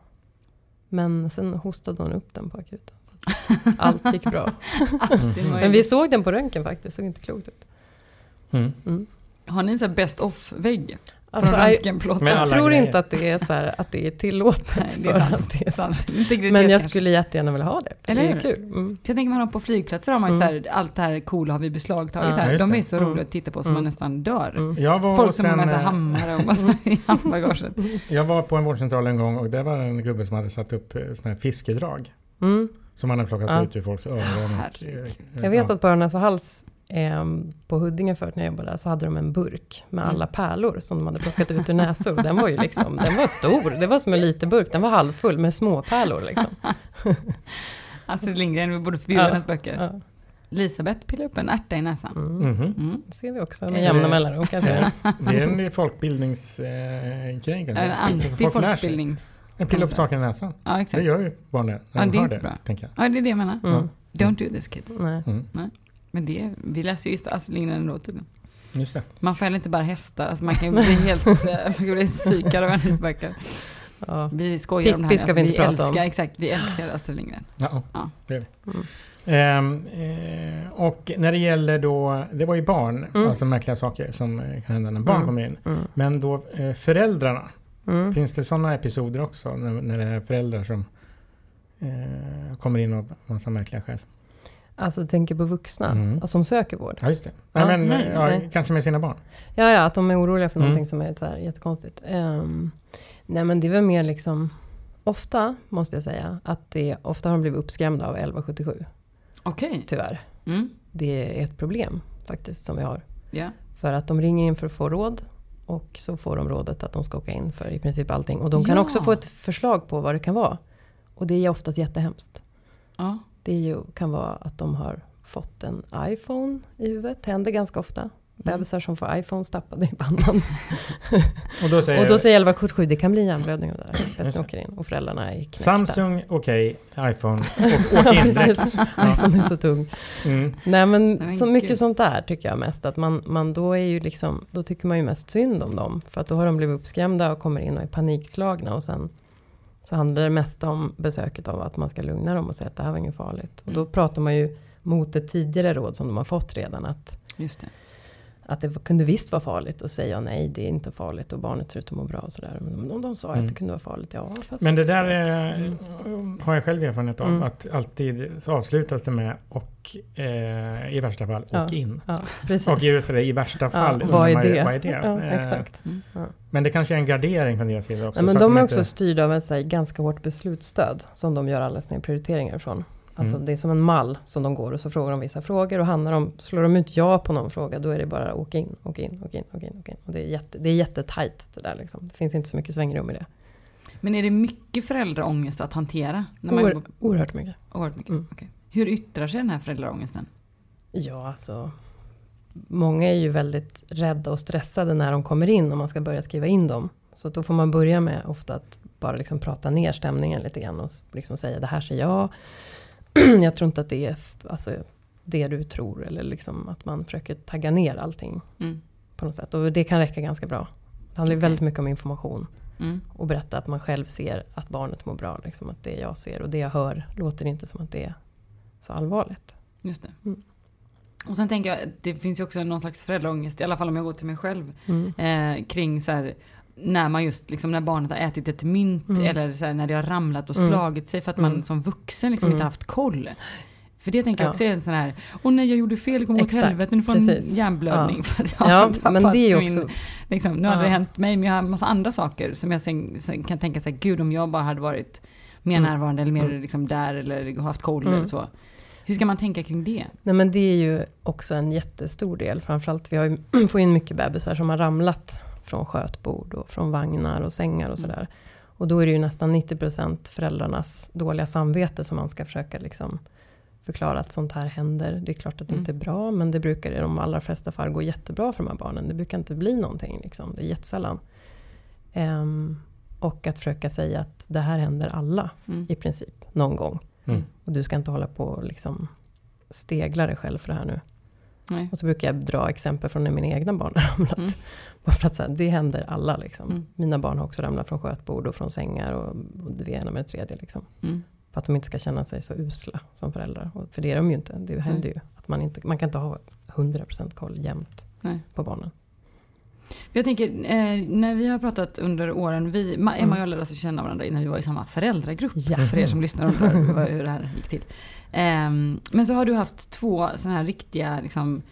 Men sen hostade hon upp den på akuten. Så att allt gick bra. [laughs] Alltid. [laughs] Men vi såg den på röntgen faktiskt, såg inte klokt ut. Mm. Mm. Har ni en sån här best of-vägg? Alltså, jag, jag tror grejer. inte att det är så här, att det är tillåtet. Nej, det är för sant. att det är. Sant. Integritet Men jag kanske. skulle jättegärna vilja ha det. Eller det är kul. Mm. Jag tänker man har på flygplatser har man ju Mm. så här, allt det här coola har vi beslagtagit Ja, här. De det. är så Mm. roliga att titta på så Mm. man nästan dör. Mm. Jag var, Folk som har med sig eh, hammare och massa [laughs] i handbagaget. jag var på en vårdcentral en gång och det var en gubbe som hade satt upp eh, såna här fiskedrag. Mm. Som han hade plockat Ja. ut ur folks öron. och, eh, Jag vet ja. att på Öron näsa hals ehm, på Huddinge förut när jag jobbade där så hade de en burk med Mm. alla pärlor som de hade plockat ut ur näsor. Den var ju liksom, den var stor. Det var som en liten burk. Den var halvfull med små pärlor liksom. Astrid [laughs] Lindgren, vi borde förbjuda Ja. hennes böcker. Ja. Elisabeth pillar upp en ärta i näsan. Mm. Mhm. Mm. Det ser vi också Eh, med jämna mellanrum kan jag säga. Det är en folkbildningsgrej eh, En anti-folkbildnings... En pilla upp saken i näsan. Ja, Det exakt. gör ju barn det. När Ja, de det är inte det, bra. tänker jag. Ja, det är det jag menar. Mm. Don't do this kids. Nej. Mm. Men det, vi läser ju Astrid Lindgren ändå tydligen. Just det. Man får heller inte bara hästar, alltså man kan ju bli helt, [laughs] eh, man kan bli psykad av hennes böcker. Ja. Vi skojar om det här. Pippi ska vi inte prata älskar, om. Exakt, vi älskar Astrid Lindgren. Ja, Ja. det är vi. Mm. Ehm, eh, och när det gäller då, det var ju barn, Mm. alltså märkliga saker som kan hända när barn Mm. kommer in. Mm. Men då eh, föräldrarna, Mm. finns det sådana episoder också när, när det är föräldrar som eh, kommer in av massa märkliga skäl. Alltså tänker på vuxna Mm. alltså, som söker vård? Ja, just det. Ja, men, nej, ja, nej. Kanske med sina barn. Ja, ja, att de är oroliga för Mm. någonting som är så här jättekonstigt. Ehm, nej, men det är väl mer liksom... Ofta, måste jag säga, att det ofta har de blivit uppskrämda av 1177. Okej. Tyvärr. Mm. Det är ett problem faktiskt som vi har. Ja. För att de ringer in för att få råd. Och så får de rådet att de ska åka in för i princip allting. Och de kan Ja. också få ett förslag på vad det kan vara. Och det är oftast jättehemskt. Ja. Det är ju, kan vara att de har fått en iPhone i huvudet. Det händer ganska ofta. Bebisar som får iPhones tappade i pannan. [laughs] Och då säger, Och då säger 1177, det kan bli hjärnblödning av det där. Just Bäst det. åker in. Och föräldrarna är knäckta. Samsung, okej, iPhone, [laughs] och åk in direkt. IPhone är så tung. Mm. Nej men, men så mycket gud. sånt där tycker jag mest. Att man, man då är ju liksom, då tycker man ju mest synd om dem. För att då har de blivit uppskrämda och kommer in och är panikslagna. Och sen så handlar det mest om besöket av att man ska lugna dem och säga att det här var inget farligt. Och då Mm. pratar man ju mot ett tidigare råd som de har fått redan. Att, Just det. Att det kunde visst vara farligt och säga nej det är inte farligt och barnet ser ut att må bra och sådär. Men om de sa Mm. att det kunde vara farligt, ja fast... Men det där är, har jag själv erfarenhet av. Mm. Att alltid avslutas det med och eh, i värsta fall Ja. åk in. Ja. Och just det, i värsta fall. undrar vad är man det? Vad är det? Ja, Eh, exakt. Mm. Ja. Men det kanske är en gardering från deras sida också. Ja, men de är inte- också styrda av ett så här, ganska hårt beslutsstöd som de gör alla sina prioriteringar ifrån. Alltså Mm. det är som en mall som de går och så frågar de vissa frågor och handlar de, slår de ut ja på någon fråga då är det bara åka in, åka in, åka in, åka in, åka in. Och det är, jätte, det är jättetajt det där liksom. Det finns inte så mycket svängrum i det. Men är det mycket föräldraångest att hantera? När man Oer, jobbar- oerhört mycket. Oerhört mycket? Mm. Okej. Hur yttrar sig den här föräldraångesten? Ja, alltså. Många är ju väldigt rädda och stressade när de kommer in och man ska börja skriva in dem. Så då får man börja med ofta att bara liksom prata ner stämningen lite grann och liksom säga det här säger jag. [clears throat] jag tror inte att det är alltså, det du tror eller liksom att man försöker tagga ner allting Mm. på något sätt. Och det kan räcka ganska bra. Det handlar Okej. väldigt mycket om information Mm. och berätta att man själv ser att barnet mår bra. Liksom att det jag ser och det jag hör låter inte som att det är så allvarligt. Just det. Mm. Och sen tänker jag, det finns ju också någon slags föräldraångest, i alla fall om jag går till mig själv, Mm. eh, kring så här, när man just, liksom när barnet har ätit ett mynt Mm. eller så här, när det har ramlat och Mm. slagit sig för att man Mm. som vuxen liksom Mm. inte haft koll. För det tänker jag Ja. också är en sån här, åh nej jag gjorde fel, det kommer åt helvete, nu får jag en hjärnblödning. Ja. För att jag har Ja, tappat men det är ju min- också... Liksom, nu hade Ja. det hänt mig, men jag har en massa andra saker som jag sen, sen kan tänka sig, gud om jag bara hade varit mer Mm. närvarande eller mer Mm. liksom där eller haft koll Mm. eller så. Hur ska man tänka kring det? Nej men det är ju också en jättestor del. Framförallt vi har ju, [clears throat] får in mycket bebisar som har ramlat från skötbord och från vagnar och sängar och Mm. sådär. Och då är det ju nästan 90% föräldrarnas dåliga samvete som man ska försöka liksom förklara att sånt här händer. Det är klart att det Mm. inte är bra men det brukar i de allra flesta fall gå jättebra för de här barnen. Det brukar inte bli någonting liksom. Det är jättesällan. Ehm, och att försöka säga att det här händer alla Mm. i princip någon gång. Mm. Och du ska inte hålla på och liksom stegla dig själv för det här nu. Nej. Och så brukar jag dra exempel från när mina egna barn [laughs] har ramlat. Mm. Bara för att säga, det händer alla liksom. Mm. Mina barn har också ramlat från skötbord och från sängar och, och det ena med det tredje liksom. Mm. För att de inte ska känna sig så usla som föräldrar. Och för det är de ju inte. Det händer ju. Att man, inte, man kan inte ha 100% koll jämt Nej. på barnen. Jag tänker, eh, när vi har pratat under åren, vi, Ma- Emma och jag Mm. lärde oss känna varandra när vi var i samma föräldragrupp. Ja. För er som lyssnar och undrar [laughs] hur det här gick till. Ehm, men så har du haft två sådana här riktiga liksom,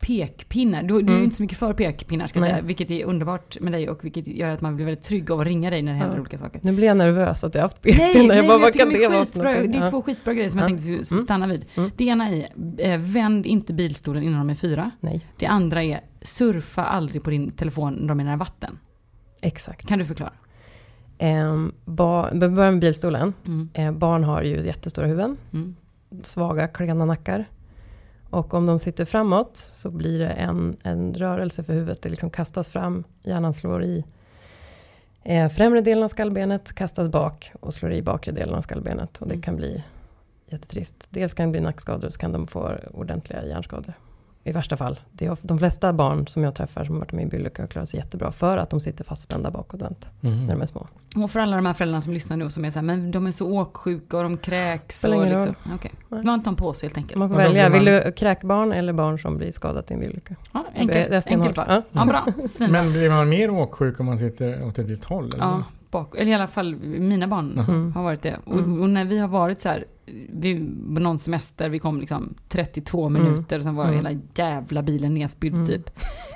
pekpinnar. Du, du är ju Mm. inte så mycket för pekpinnar ska jag Nej. säga, vilket är underbart med dig och vilket gör att man blir väldigt trygg av att ringa dig när det händer Ja. olika saker. Nu blir jag nervös att jag har haft Nej, pekpinnar. nej, jag bara, men vad kan det är vara? Det är Ja. två skitbra grejer som jag Ja. tänkte Mm. stanna vid. Mm. Det ena är, eh, vänd inte bilstolen innan de är fyra. Nej, Det andra är, surfa aldrig på din telefon när de är nära vatten. exakt. Kan du förklara? Um, ba, vi börjar med bilstolen. Mm. Eh, barn har ju jättestora huvuden. Mm. svaga klena nackar. Och om de sitter framåt så blir det en, en rörelse för huvudet. Det liksom kastas fram, hjärnan slår i eh, främre delen av skallbenet, kastas bak och slår i bakre delen av skallbenet. Och det Mm. kan bli jättetrist. Dels kan det bli nackskador och så kan de få ordentliga hjärnskador. I värsta fall. Det är, de flesta barn som jag träffar som har varit med i bilolyckor har klarat sig jättebra för att de sitter fastspända bakåtvänt Mhm. när de är små. Och för alla de här föräldrarna som lyssnar nu som är så här, men de är så åksjuka och de kräks. Spelar ingen liksom, okej. Nej. Man tar en påse helt enkelt. Man får välja, vill du kräkbarn eller barn som blir skadat i en bilolycka? Ja, enkelt, bara. Ja. Ja, bra. [laughs] Svinbra. Men blir man mer åksjuk om man sitter åt ett visst håll? Eller? Ja, bak, eller i alla fall mina barn Mm. har varit det. Och, Mm. och när vi har varit så här, vi, på någon semester, vi kom liksom 32 Mm. minuter och sen var Mm. hela jävla bilen nedspydd Mm. typ.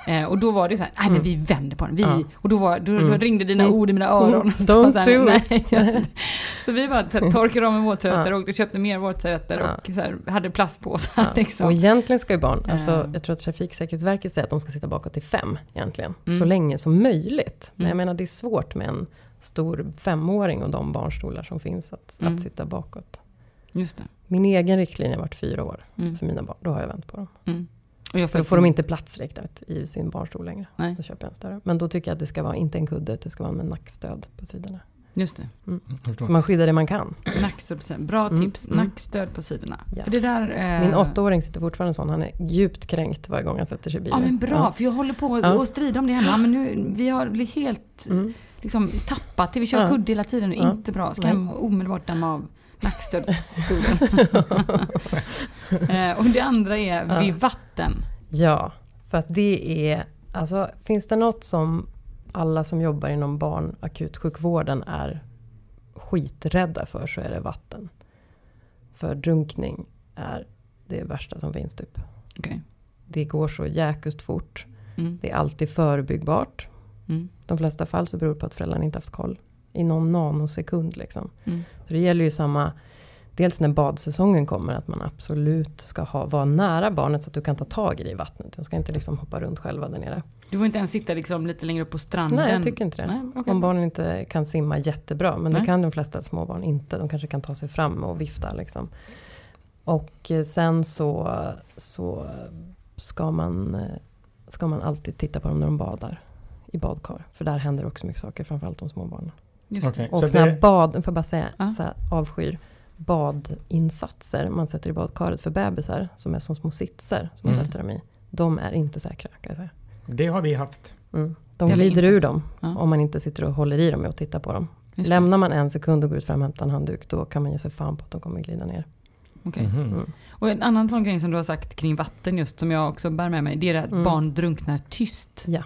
Eh, och då var det så här, nej men vi vänder på den. Vi, Ja. Och då, var, då, då Mm. ringde dina Mm. ord i mina öron. Så Don't så här, do nej, jag- [laughs] Så vi bara t- torkade av med våtservetter Ja. och köpte mer våtservetter Ja. och så här, hade plastpåsar Ja. liksom. Och egentligen ska ju barn, alltså, jag tror att Trafiksäkerhetsverket säger att de ska sitta bakåt till fem egentligen. Mm. Så länge som möjligt. Men jag Mm. menar det är svårt med en stor femåring och de barnstolar som finns att, Mm. att sitta bakåt. Just det. Min egen riktlinje har varit fyra år Mm. för mina barn. Då har jag vänt på dem. Mm. Och jag För då får de inte plats riktigt i sin barnstol längre. Nej. Då köper jag en större. Men då tycker jag att det ska vara inte en kudde, det ska vara med nackstöd på sidorna. Just det. Jag förstår. Så man skyddar det man kan. Nackstöd på sidorna. Bra Mm, tips. mm. Nackstöd på sidorna. Ja. För det där... Eh, Min åttaåring sitter fortfarande sån, han är djupt kränkt varje gång han sätter sig i bilen. Ja men bra, för jag håller på att Ja. att strida om det hemma. Men nu, vi har blivit helt Mm. Liksom, tappat till vi kör Ja. kudde hela tiden. Ja. Inte bra. Ska hem och omedelbart damma av nackstödsstolen. [laughs] eh, och det andra är Ja. vid vatten. Ja, för att det är... Alltså, finns det något som alla som jobbar inom barnakutsjukvården är skiträdda för så är det vatten. För drunkning är det värsta som finns typ. Okej. Det går så jäkust fort. Mm. Det är alltid förebyggbart. Mm. De flesta fall så beror det på att föräldrarna inte haft koll. I någon nanosekund liksom. Mm. Så det gäller ju samma, dels när badsäsongen kommer, att man absolut ska ha, vara nära barnet så att du kan ta tag i det i vattnet. De ska inte liksom hoppa runt själva där nere. Du får inte ens sitta liksom lite längre upp på stranden. Nej, jag tycker inte det. Nej, okej. Om barnen inte kan simma jättebra, men Nej. det kan de flesta småbarn inte. De kanske kan ta sig fram och vifta liksom. Och eh, sen så, så ska, man, eh, ska man alltid titta på dem när de badar i badkar. För där händer också mycket saker, framförallt de små barnen. Just det. Okej, Och så såna här det- bad, får jag bara säga, Ja. så här, avskyr badinsatser man sätter i badkaret för bebisar som är som små sitsar som man Mm. sätter dem i. De är inte säkra kan jag säga. Det har vi haft. Mm. De glider ur dem Ja. om man inte sitter och håller i dem och tittar på dem. Just det. Lämnar man en sekund och går ut fram och hämtar en handduk då kan man ge sig fan på att de kommer glida ner. Okej. Mhm. Mm. Och en annan sån grej som du har sagt kring vatten just som jag också bär med mig. Det är att Mm. barn drunknar tyst. Ja.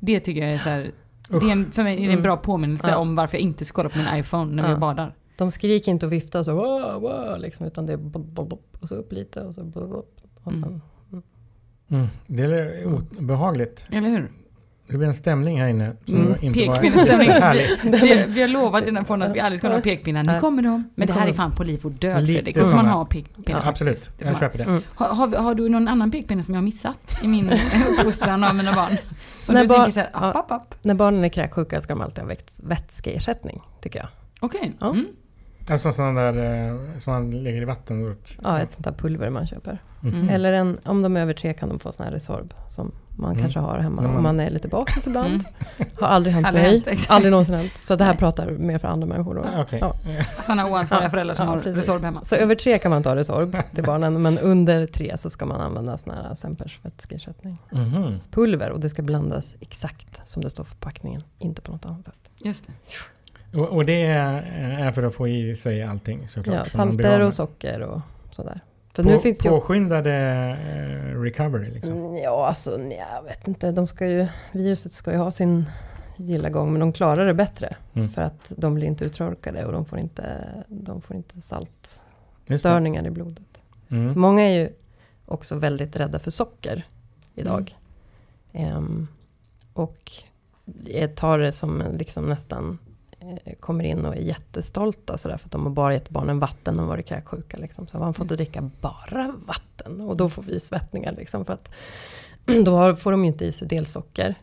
Det tycker jag är så här. Det är en, för mig är det en Mm. bra påminnelse Ja. om varför jag inte ska kolla på min iPhone när vi Ja. badar. De skriker inte och viftar och så wow, wow, liksom, utan det är bob, bob, bob, och så upp lite och så bob, bob, och sen, Mm. Mm. Det är obehagligt. Eller hur? Det blir en stämning här inne. Mm. Pekpinnestämning. [laughs] [laughs] Vi, vi har lovat den här podden att vi aldrig ska ha pekpinnar. Nu kommer de. Men det här är fan på liv och död Fredrik. Då får man ha pekpinnar Ja, absolut, jag köper det. Mm. Har, har, vi- har du någon annan pekpinne som jag har missat i min [laughs] uppfostran av mina barn? Som När du barn- tänker så här, app, app, app. När barnen är kräksjuka ska de alltid ha vätskeersättning, tycker jag. Okej. Ja. Mm. Alltså sådana där eh, som man lägger i vatten. Och, Ja, ett sånt där pulver man köper. Mm. Eller en, om de är över tre kan de få sån här Resorb som man Mm. kanske har hemma man- om man är lite bakis ibland. Mm. Har aldrig hänt Aldrig mig. hänt, exakt. aldrig någonsin hänt. Så det här Nej. pratar mer för andra människor då. Okej. Ja. [laughs] Sådana oansvariga Ja, föräldrar som ja, har precis. Resorb hemma. Så över tre kan man ta Resorb till barnen, men under tre så ska man använda sån här Sempers vätskeersättning. Mhm. Pulver och det ska blandas exakt som det står på förpackningen, inte på något annat sätt. Just det. Och, och det är, för att få i sig allting såklart. Ja, salter och socker och sådär. För På, nu finns det ju... påskyndade eh, recovery liksom. Mm, Ja, alltså nej, jag vet inte. De ska ju, viruset ska ju ha sin gilla gång, men de klarar det bättre. Mm. För att de blir inte uttorkade och de får inte, de får inte saltstörningar i blodet. Mm. Många är ju också väldigt rädda för socker idag. Ehm, och jag tar det som liksom nästan kommer in och är jättestolta sådär för att de har bara gett barnen vatten och varit kräksjuka. Liksom. Så har man fått att dricka bara vatten och då får vi svettningar. Liksom, för att [clears throat] då har, får de ju inte i sig delsocker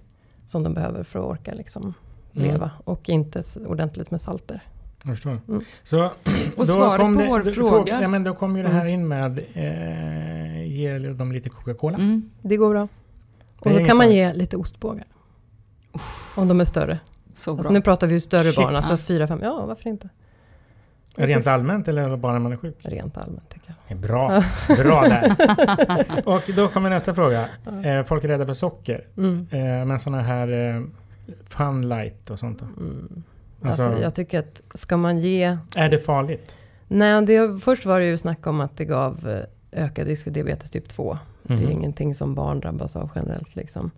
som de behöver för att orka liksom, Mm. leva. Och inte ordentligt med salter. Jag förstår. Mm. Så, [clears throat] Och svaret på det, vår då- fråga. Ja, men då kom ju det här Mm. in med eh, ge dem lite Coca-Cola. Mm. Det går bra. Och så kan man ge lite ostbågar. Om de är större. Så bra. Alltså nu pratar vi ju större Chips. barn, alltså fyra, fem, ja varför inte? Rent allmänt eller bara när man är sjuk? Rent allmänt tycker jag. Bra, bra där. [laughs] Och då kommer nästa fråga. Eh, folk är rädda för socker. Mm. Eh, men sådana här eh, fun light och sånt då? Mm. Alltså, Alltså, jag tycker att ska man ge... Är det farligt? Nej, det, först var det ju snack om att det gav ökad risk för diabetes typ 2. Det är Mhm. ingenting som barn drabbas av generellt liksom.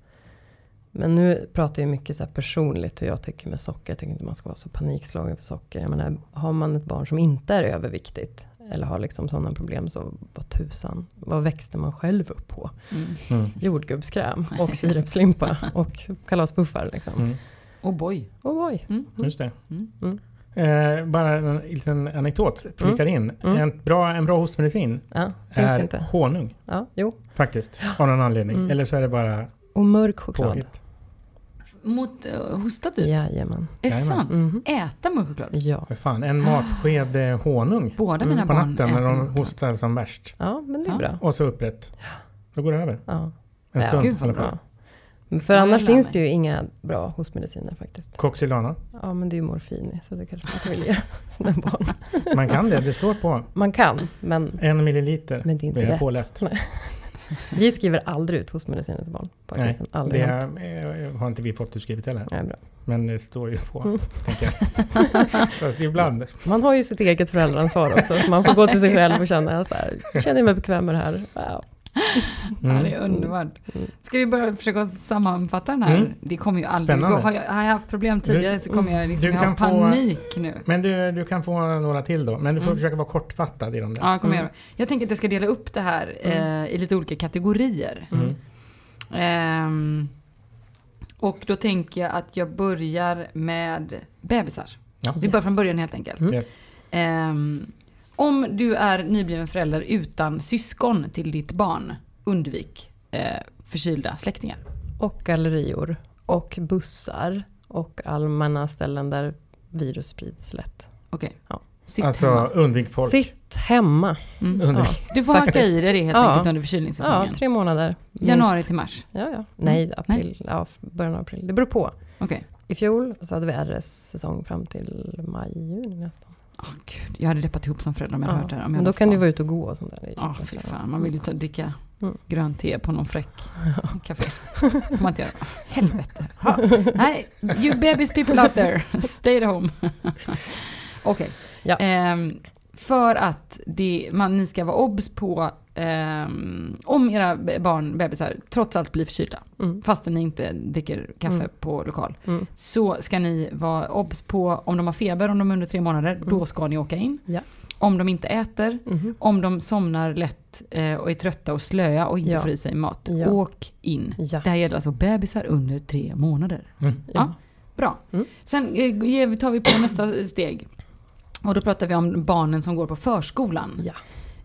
Men nu pratar jag mycket så här personligt hur jag tycker med socker. Jag tycker inte man ska vara så panikslagen för socker. Jag menar, har man ett barn som inte är överviktigt eller har liksom sådana problem så vad tusan, vad växte man själv upp på? Mm. Mm. Jordgubbskräm och sirapslimpa [laughs] och kalaspuffar liksom. Mm. Oh boy. Oh boy. Mm. Just det. Mm. Mm. Eh, bara en liten anekdot prickar in. Mm. En, bra, en bra hostmedicin Ja, finns är inte. honung. Ja, jo. Faktiskt. Av någon anledning. Mm. Eller så är det bara Och mörk choklad. påhitt. Mot uh, hosta typ? Jajamän. Är det Jajamän. sant? Mhm. Äta mörk choklad? Ja. För fan, en matsked eh, honung Båda Mm. mina på barn natten när äter de mörk choklad. hostar som värst. ja, men det är Ja. bra. Och så upprätt. Då går det över. Ja. En Ja, stund gud i vad alla fall. Ja. Men för Ja, annars jag lär finns mig. det ju inga bra hostmediciner faktiskt. Coxylana. Ja, men det är ju morfin i, så det kanske man inte vill ge sina barn. Man kan det, det står på. Man kan, men En milliliter. Men det är inte rätt. påläst. [laughs] vi skriver aldrig ut hostmediciner till barn. På Nej, aldrig det eh, har inte vi fått utskrivet heller. Nej, bra. Men det står ju på, Mm. tänker jag. Ibland. Man har ju sitt eget föräldraansvar också, så man får gå till sig själv och känna så här, känner jag mig bekväm med det här? Wow. [laughs] Ja, det är Mm. underbart. Mm. Ska vi börja försöka sammanfatta den här? Mm. Det kommer ju aldrig gå. Spännande. Har jag, har jag haft problem tidigare så kommer jag liksom jag kan få- panik nu. Men du, du kan få några till då. Men du får Mm. försöka vara kortfattad i de där. Ja, jag kommer Mm. göra. Jag tänker att jag ska dela upp det här eh, i lite olika kategorier. Mm. Ehm, och då tänker jag att jag börjar med bebisar. Ja. Vi börjar från början helt enkelt. Mm. Yes. Ehm, om du är nybliven förälder utan syskon till ditt barn, undvik eh, förkylda släktingar. Och gallerior, och bussar, och allmänna ställen där virus sprids lätt. Okej. Ja. Sitt alltså hemma. undvik folk. Sitt hemma. Mm. Ja. Du får hacka Faktiskt. i dig det helt Ja. enkelt under Ja, förkylningssäsongen. tre månader. minst. Januari till mars. Ja, ja. Nej, april. Ja, början av april. Det beror på. Okej. I fjol så hade vi RS-säsong fram till maj, juni nästan. Åh gud, jag hade deppat ihop som förälder om jag hade hört det här. Men då kan du vara ute och gå och sånt där. Ja, ju fy fan. Man vill ju ta, dricka Mm. grönt te på någon fräck [laughs] kaffe. får man inte göra. Helvete. Ha. Nej, you babies people out there, [laughs] stay at home. [laughs] Okej. Ja. Ehm, för att det, man, ni ska vara obs på ehm, om era barn, bebisar, trots allt blir förkylda, Mm. fastän ni inte dricker kaffe Mm. på lokal, Mm. så ska ni vara obs på om de har feber, om de är under tre månader, då Mm. ska ni åka in. Ja. Om de inte äter, Mhm. om de somnar lätt eh, och är trötta och slöa och inte Ja. får i sig mat, Ja. åk in. Ja. Det här gäller alltså bebisar under tre månader. Mm. Ja. Bra. Mm. Sen eh, tar vi på nästa steg. Och då pratar vi om barnen som går på förskolan. Ja.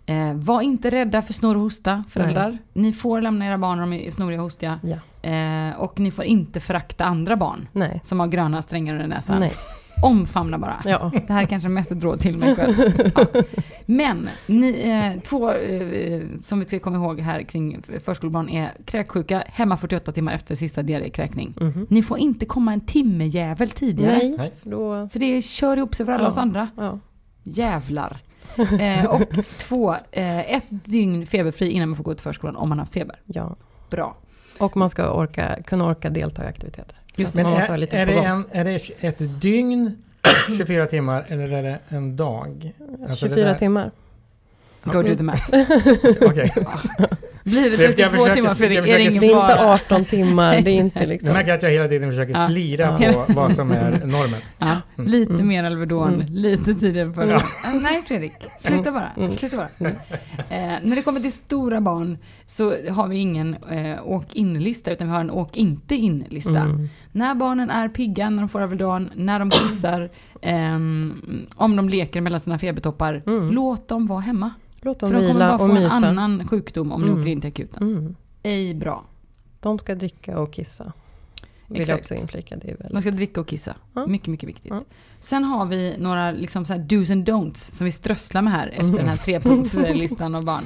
Eh, var inte rädda för snor och hosta, föräldrar. Ni får lämna era barn om de är snoriga och hostiga. Ja. Eh, och ni får inte förakta andra barn Nej. som har gröna strängar under näsan. Nej. Omfamna bara. Ja. Det här är kanske mest ett råd till mig själv. [laughs] Ja. Men ni, eh, två eh, som vi ska komma ihåg här kring förskolebarn är kräksjuka hemma 48 timmar efter sista diarrékräkning. Mhm. Ni får inte komma en timme jävel tidigare. Nej, då... För det kör ihop sig för alla Ja. oss andra. Ja. Jävlar. Eh, och två, eh, ett dygn feberfri innan man får gå till förskolan om man har feber. ja. Bra. Och man ska orka, kunna orka delta i aktiviteter. Just Alltså Men är, är, det en, är det ett dygn, [clears throat] 24 timmar, eller är det en dag? Alltså det 24 där- timmar. Go do the math. [laughs] Okej. [laughs] Blir det För jag 32 försöker- timmar jag Fredrik är det försöker- ingen Det är inte fara. 18 timmar, det är inte Jag liksom... märker att jag hela tiden försöker Ja. slira Ja. på vad som är normen. Ja, lite Mm. mer Alvedon, Mm. lite tidigare på Ja. Nej Fredrik, sluta bara. Mm. Sluta bara. Eh, när det kommer till stora barn så har vi ingen eh, åk in-lista utan vi har en åk inte in-lista. Mm. När barnen är pigga, när de får Alvedon, när de kissar, ehm, om de leker mellan sina febertoppar, Mm. låt dem vara hemma. Låt För dem de kommer bara få en annan sjukdom om Mm. åker in till akuten. Mm. Ej bra. De ska dricka och kissa. Vill Exakt. jag också inflika. Det är De väldigt... ska dricka och kissa. Ja. Mycket, mycket viktigt. Ja. Sen har vi några liksom så här do's and don'ts som vi strösslar med här efter Mm. den här trepunktslistan av barn.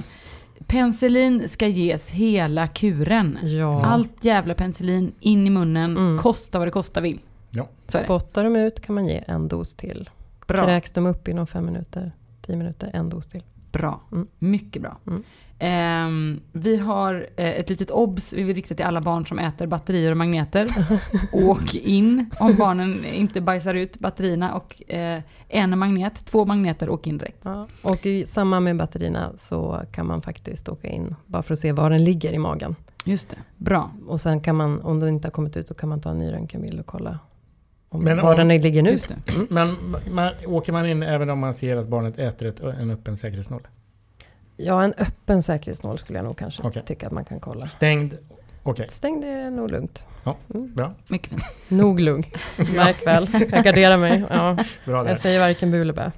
Penicillin ska ges hela kuren. Ja. Allt jävla penicillin in i munnen, Mm. kosta vad det kosta vill. Ja. Spottar de ut kan man ge en dos till. Bra. Kräks de upp inom fem minuter, tio minuter, en dos till. Bra. Mm. Mycket bra. Mm. Ehm, vi har eh, ett litet obs vi vill rikta till alla barn som äter batterier och magneter. [laughs] Åk in om barnen inte bajsar ut batterierna och eh, en magnet, två magneter, åk in direkt. Ja. Och i samband med batterierna så kan man faktiskt åka in bara för att se var den ligger i magen. Just det, bra. Och sen kan man, om den inte har kommit ut, då kan man ta en ny röntgenbild och kolla Men var om- den ligger nu. Just det. Men man, åker man in även om man ser att barnet äter ett, en öppen säkerhetsnål? Ja, en öppen säkerhetsnål skulle jag nog kanske Okej. tycka att man kan kolla. Stängd? Okej, Stängd är nog lugnt. bra. Mycket fint. Nog lugnt. [laughs] Märk väl, jag garderar mig. Ja, bra där. jag säger varken bu eller bä.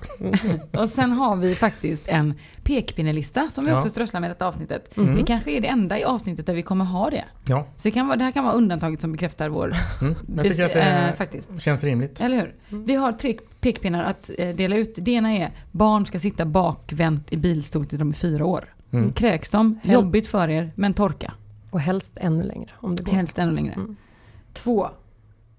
Och sen har vi faktiskt en pekpinnelista som vi Ja. också strösslar med i detta avsnittet. Mm. Det kanske är det enda i avsnittet där vi kommer ha det. Ja, Så det, kan vara, det här kan vara undantaget som bekräftar vår... mm. jag tycker att det eh, faktiskt. känns rimligt. Eller hur? Vi har tre pekpinnar att eh, dela ut. Det ena är barn ska sitta bakvänt i bilstol till de är fyra år. Mm. Kräks de, Hel- jobbigt för er, men torka. Och helst ännu längre om det går. Helst ännu längre. Mm. Två.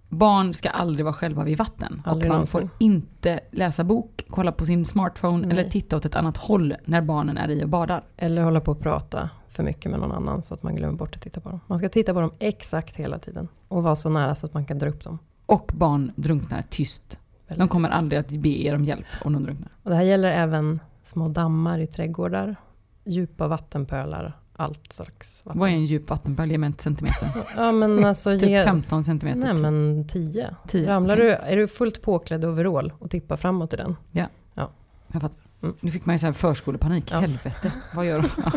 Barn ska aldrig vara själva vid vatten. Aldrig och man någonsin. får inte läsa bok, kolla på sin smartphone Nej. eller titta åt ett annat håll när barnen är i och badar. Eller hålla på och prata för mycket med någon annan så att man glömmer bort att titta på dem. Man ska titta på dem exakt hela tiden. Och vara så nära så att man kan dra upp dem. Och barn drunknar tyst. De Väldigt kommer tyst. aldrig att be er om hjälp om de drunknar. Och det här gäller även små dammar i trädgårdar, djupa vattenpölar, allt slags vatten. Vad är en djup vattenpöl? Ge mig ett centimeter. [laughs] Ja men alltså Typ ge... 15 centimeter. Nej men 10. 10. Ramlar okej. du, är du fullt påklädd overall och tippar framåt i den? Jag fattar. Mm. Nu fick man ju så här förskolepanik. Ja. Helvete, vad gör de? [laughs]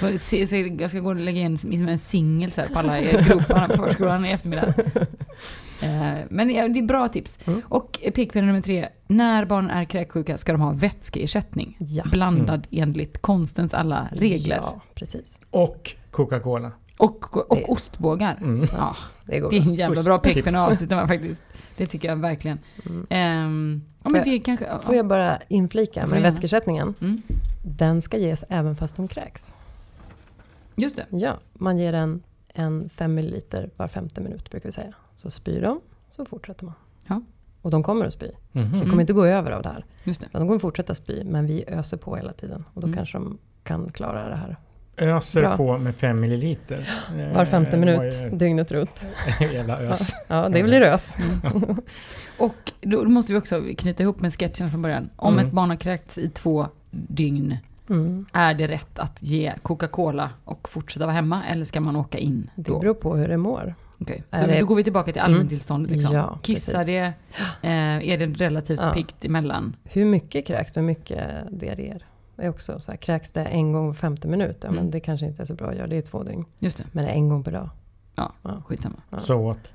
Ja. Se- se- Jag ska gå och lägga in en singel på alla groparna på förskolan i eftermiddag. [laughs] Eh, Men det är bra tips. Mm. Och pekpinne nummer tre. När barn är kräksjuka ska de ha vätskeersättning. Ja. Blandad enligt konstens alla regler. Ja, precis. Och Coca-Cola. Och, och Det- ostbågar. Mm. Ja, Det går det är en jävla bra pekpinne att avsluta med faktiskt. Det tycker jag verkligen. Mm. Ehm, ja, Får men jag- det kanske... ja. Får jag bara inflika med vätskeersättningen? Mm. Den ska ges även fast de kräks. Just det. Ja, man ger en, en 5 ml var femte minut brukar vi säga. Så spyr de, så fortsätter man. Ja. Och de kommer att spy. Mhm. De Mm. kommer inte gå över av det här. Just det. De kommer fortsätta spy, men vi öser på hela tiden. Och då Mm. kanske de kan klara det här. Öser Bra. på med fem milliliter. Eh, Var femte minut, vad dygnet runt. [laughs] Jävla ös. Ja, det blir ös. [laughs] Och då måste vi också knyta ihop med sketchen från början. Om Mm. ett barn har kräkts i två dygn, Mm. är det rätt att ge Coca-Cola och fortsätta vara hemma? Eller ska man åka in Det då? beror på hur det mår. Är Så det- då går vi tillbaka till allmäntillståndet. Liksom. Ja, Kissar precis. det? Eh, är det relativt Ja. piggt emellan? Hur mycket kräks hur mycket diarréer? Det är också så här, kräks det en gång var femte minut? Ja, Mm. men det kanske inte är så bra att göra. Det är två dygn. Just det, Men det är en gång per dag. skitsamma. Ja. Så åt.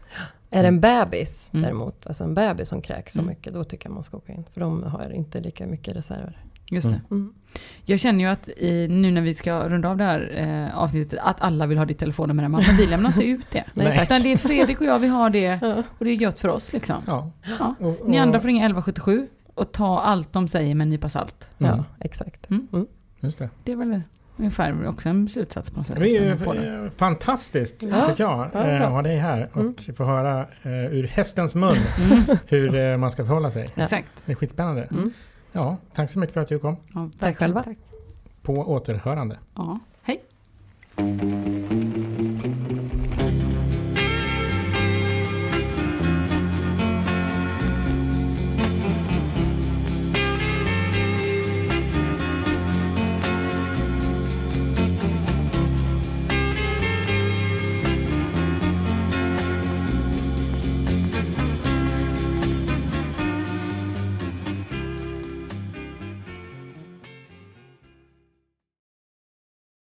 Är det en bebis Mm. däremot, alltså en bebis som kräks så Mm. mycket, då tycker jag man ska åka in. För de har inte lika mycket reserver. Just det. Mm. Mm. Jag känner ju att i, nu när vi ska runda av det här eh, avsnittet, att alla vill ha ditt telefonnummer hemma. Men vi lämnar inte ut det. Nej. Utan det är Fredrik och jag, vi har det. [laughs] Och det är gött för oss liksom. Ja. Ja. Och, Ni andra får ringa 1177 och ta allt de säger med en nypa salt. Mm. Ja, exakt. Just det. Det är väl ungefär också en slutsats på något sätt. Det är ju eh, fantastiskt Ja. tycker jag. Ja, eh, att ha dig här och Mm. få höra eh, ur hästens mun Mm, hur eh, man ska förhålla sig. Ja. exakt. Det är skitspännande. Ja, tack så mycket för att du kom. Ja, Tack själva. Tack. På återhörande. Ja, hej.